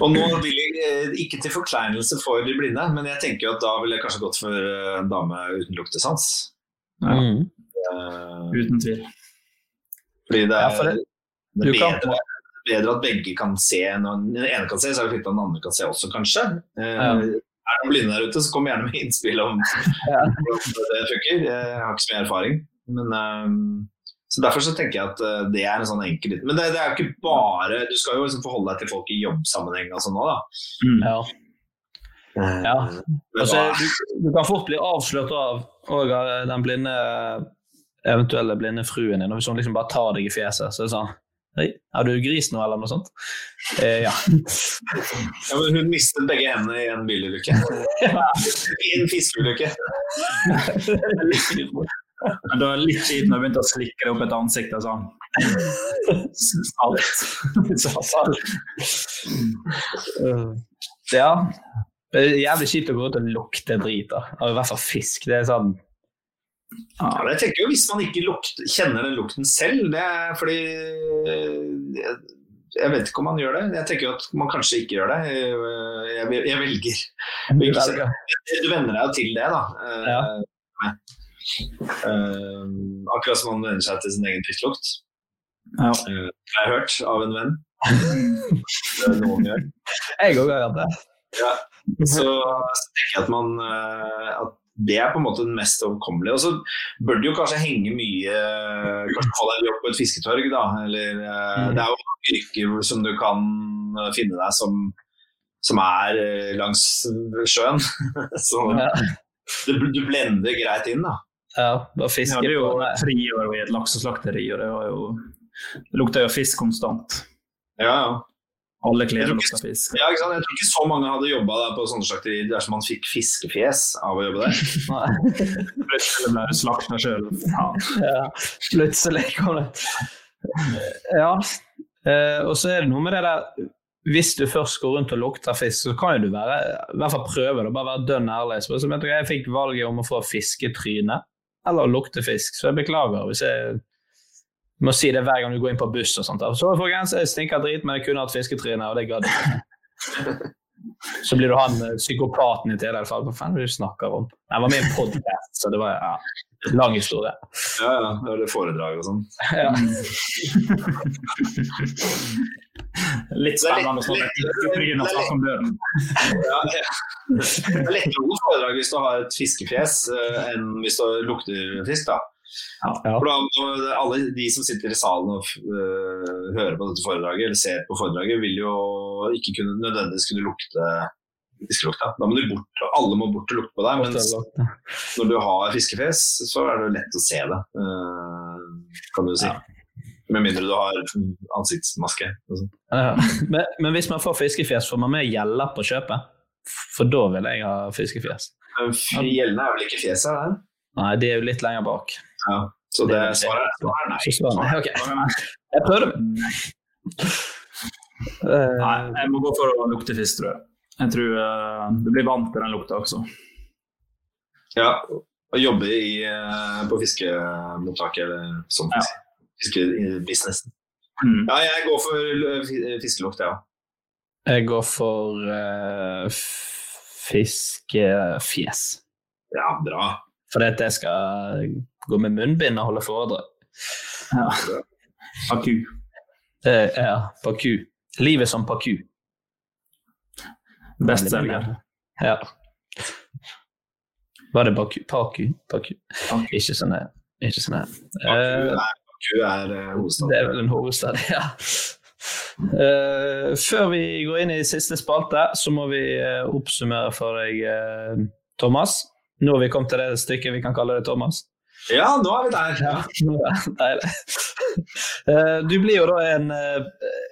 Og nå vil jeg eh, ikke til forkleinelse for de blinde, men jeg tenker jo at da ville jeg kanskje gått for eh, en dame uten luktesans. Mm. Uh, Uten tvil. Fordi det Ja, er, for det- det er bedre, kan- bedre, at begge kan se. Når den ene kan se, så er det fint at den andre kan se også, kanskje. Uh, Ja. Er det noen blinde der ute, så kom gjerne med innspill om Ja. hvordan det funker. Jeg har ikke så mye erfaring. Men, eh, så Derfor så tenker jeg at eh, det er en sånn enkel liten Men det, det er jo ikke bare Du skal jo liksom forholde deg til folk i jobbsammenheng og sånn òg, da. Ja. Eh, Ja. Altså, du, du kan fort bli avslørt av og den blinde eventuelle blinde fruen din. og Hvis hun liksom bare tar deg i fjeset, så er det sånn Hei, er du gris nå, eller noe sånt? Eh, ja. Ja, men hun mistet begge hendene i en bilulykke. I en fiskeulykke. Men det er litt siden du begynte å slikke det opp et ansikt og sånn. Salt. Salt. ja. Det er jævlig kjipt å gå ut og lukte drit. da. I hvert fall fisk. Det er sånn Ja, jeg tenker jo Hvis man ikke lukter, kjenner den lukten selv, det er fordi jeg, jeg vet ikke om man gjør det. Jeg tenker jo at man kanskje ikke gjør det. Jeg, jeg jeg, jeg velger. Du velger. Du venner deg jo til det, da. Eh, Ja. Eh, akkurat som man venner seg til sin egen fisklukt. Ja. Eh, har hørt av en venn. det er noen gjør. Jeg òg har hørt det. Ja. Så, så tenker jeg at man eh, at det er på en måte den mest overkommelige. Og så bør det jo kanskje henge mye Kanskje få deg jobb på et fisketorg, da. Eller, eh, Mm. Det er jo yrker som du kan eh, finne deg som, som er eh, langs sjøen. så Ja. du, du blender greit inn, da. Ja, bare Jeg fiske hadde jo på Nei. friår i et lakseslakteri, og det var jo Det lukta jo fisk konstant. Ja, ja. Alle klær lukta fisk. Ja, ikke sant? Jeg tror ikke så mange hadde jobba på sånne slakterier dersom man fikk fiskefjes av å jobbe der. Plutselig ble du slakta sjøl. Ja, plutselig kom det. Ja. Eh, og så er det noe med det der Hvis du først går rundt og lukter fisk, så kan jo du være, i hvert fall prøve det. Bare være dønn ærlig. Så jeg, jeg fikk valget om å få fisketryne eller lukter lukte fisk, så jeg beklager hvis jeg må si det hver gang du går inn på buss og sånt. Så folkens, jeg stinker drit, men jeg kunne hatt fisketryne, og det gadd jeg ikke. Så blir du han eh, psykopaten i tillegg. Hva faen er det du snakker om? Jeg var en podcast, så det var ja, lang historie. Ja, ja. Det er det foredrag og sånn. Ja. Litt spennende å snakke om fisketryne om døden. Ja, ja. Det er lettere å foredrag hvis du har et fiskefjes eh, enn hvis du lukter fisk. da. For da- alle de som sitter i salen og uh, hører på dette foredraget, eller ser på foredraget, vil jo ikke kunne, nødvendigvis kunne lukte fiskelukta. Da må du bort, og alle må bort og lukte på deg. Men når du har fiskefjes, så er det lett å se det, øh, kan du si. Med mindre du har ansiktsmaske. sånn. Ja. Men, men hvis man får fiskefjes, får man med gjeller på kjøpet? For da vil jeg ha fiskefjes. Gjellene er vel ikke fjeset? Er det? Nei, de er jo litt lenger bak. Ja, så det svaret er svaret er nei. Så svaret er nei. Ok. Jeg prøvde. Nei, jeg må gå for å lukte fisk, tror jeg. Jeg tror eh, du blir vant til den lukta også. Ja, og jobbe i, eh, på fiskemottaket eller som fisk, fiskebusiness. Mm. Ja, jeg går for eh, fiskelukt, jeg ja. Jeg går for uh, fiskefjes. Ja, bra. Fordi at jeg skal gå med munnbind og holde foredrag. Ja. Paku. Eh, ja, Paku. Livet som Paku. Bestselger. Ja. Var det Baku? Paku? Paku. Ikke sånn her. Ikke sånn her. Baku er, er eh, hovedstaden. Det er vel en hovedstad, ja. Eh, før vi går inn i siste spalte, så må vi eh, oppsummere for deg, eh, Thomas. Nå har vi kommet til det stykket vi kan kalle det Thomas. Ja, nå er vi der. Ja, deilig. Eh, du blir jo da en, eh,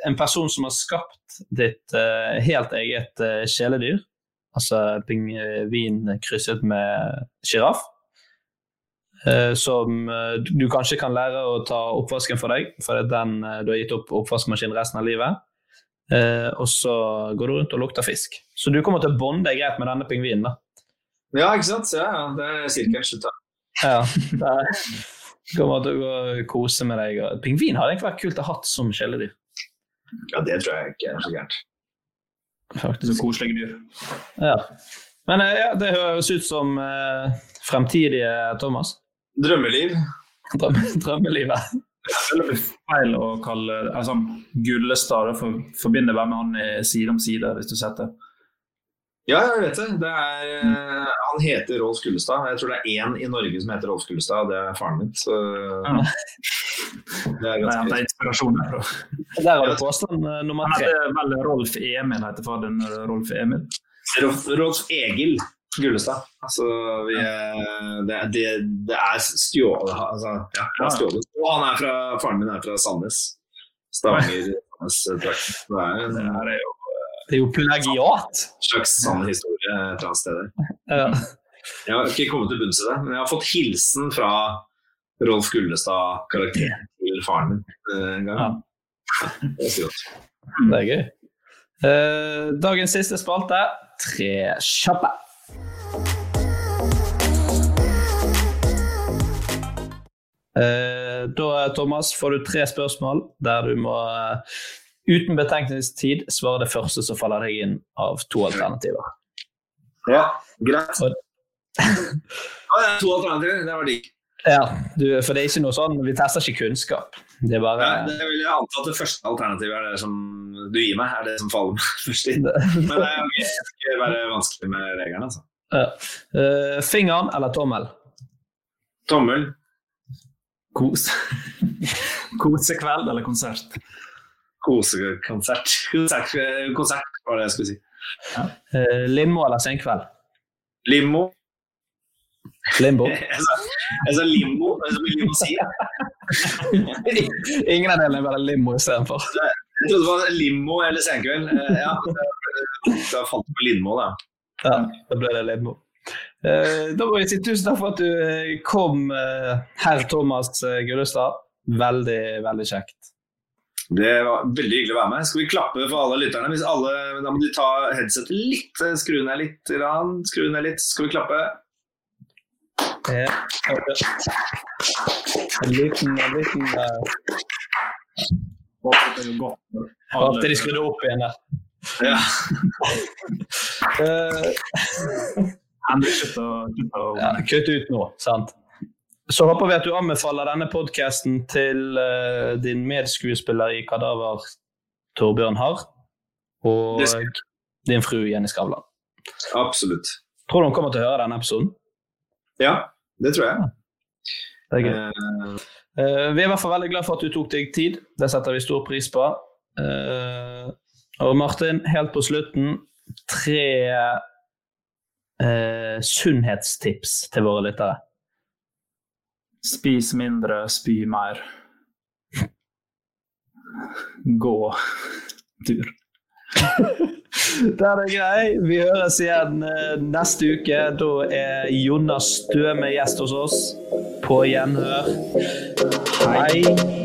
en person som har skapt ditt eh, helt eget kjæledyr. Altså pingvin krysset med sjiraff. Som du kanskje kan lære å ta oppvasken for deg, for det er den du har gitt opp oppvaskmaskin resten av livet. Og så går du rundt og lukter fisk. Så du kommer til å bonde greit med denne pingvinen. da. Ja, ikke sant? Ja, ja, det er sirkelen slutta. Ja, er- kommer til å gå og kose med deg. Pingvin hadde egentlig vært kult å ha hatt som kjæledyr. Ja, det tror jeg ikke er så gærent. Faktisk. Så koselige dyr. Ja. Men eh, ja, det høres ut som eh, fremtidige Thomas. Drømmeliv. Drøm, drømmelivet. Det blir feil å kalle altså, Gullestad. Det for, forbinder bare med han Side om side, hvis du setter. Ja, jeg vet det. det er, eh, han heter Rolf Gullestad. Jeg tror det er én i Norge som heter Rolf Gullestad, og det er faren min. Så det er ganske henter inspirasjon derfra. Der har du påstand eh, nummer Han tre. heter vel Rolf Emil, heter faderen Rolf Emil. Rolf, Rolf Egil Gullestad. Altså, vi, det, det, det er stjålet altså, ja, det er stjålet. Og han er fra, faren min er fra Sandnes. Stavanger. Sandnes-trakten. Det er Det er jo Det er jo plagiat! slags sann historie et eller annet sted. Ja. Jeg har ikke kommet til bunns i det, men jeg har fått hilsen fra Rolf Gullestad, karakteren til faren min, eh, en gang. Det er. Det er gøy. Eh, dagens siste spalte tre kjappe. Eh, da, Thomas, får du tre spørsmål der du må uten betenkningstid svarer det første som faller deg inn av to alternativer. Ja, greit. Ja, det er to alternativer. Det var digg. Ja, du, for det er ikke noe sånn, Vi tester ikke kunnskap. Det er bare Ja, det vil jeg anta at det første alternativet er det som du gir meg, er det som faller meg først inn. Men det er ikke være vanskelig med reglene, altså. Ja. Uh, fingeren eller tommel? Tommel. Kos. Kosekveld eller konsert? Kosekonsert. Konsert, konsert var det jeg skulle si. Eh, limo eller senkveld? Limo. Limbo? Jeg sa, limbo, som limousin. Ingen av delene er bare limo istedenfor. Jeg trodde det var limo eller senkveld. Eh, Ja, da falt det på Lindmo, da. Ja, da ble det limo. Eh, da må jeg si tusen takk for at du kom, herr Thomas Gullestad. Veldig, veldig kjekt. Det var veldig hyggelig å være med. Skal vi klappe for alle lytterne? Hvis alle, da må de ta headsetet litt, eh, skru ned litt, Iran. skru ned litt. Skal vi klappe? Eh, en liten, en liten uh, Håpet de skrudde opp igjen der. Ja. Eh, ja, kutt ut nå, sant. Så håper vi at du anbefaler denne podkasten til uh, din medskuespiller i Kadaver, Torbjørn Harr, og din fru Jenny Skavlan. Absolutt. Tror du hun kommer til å høre denne episoden? Ja, det tror jeg. Det er gøy. Eh, vi er i hvert fall veldig glad for at du tok deg tid. Det setter vi stor pris på. Uh, og Martin, helt på slutten, tre sunnhetstips til våre lyttere. Spis mindre, spy mer. Gå tur. Der er grei. Vi høres igjen eh, neste uke. Da er Jonas Støme gjest hos oss. På gjenhør. Hei.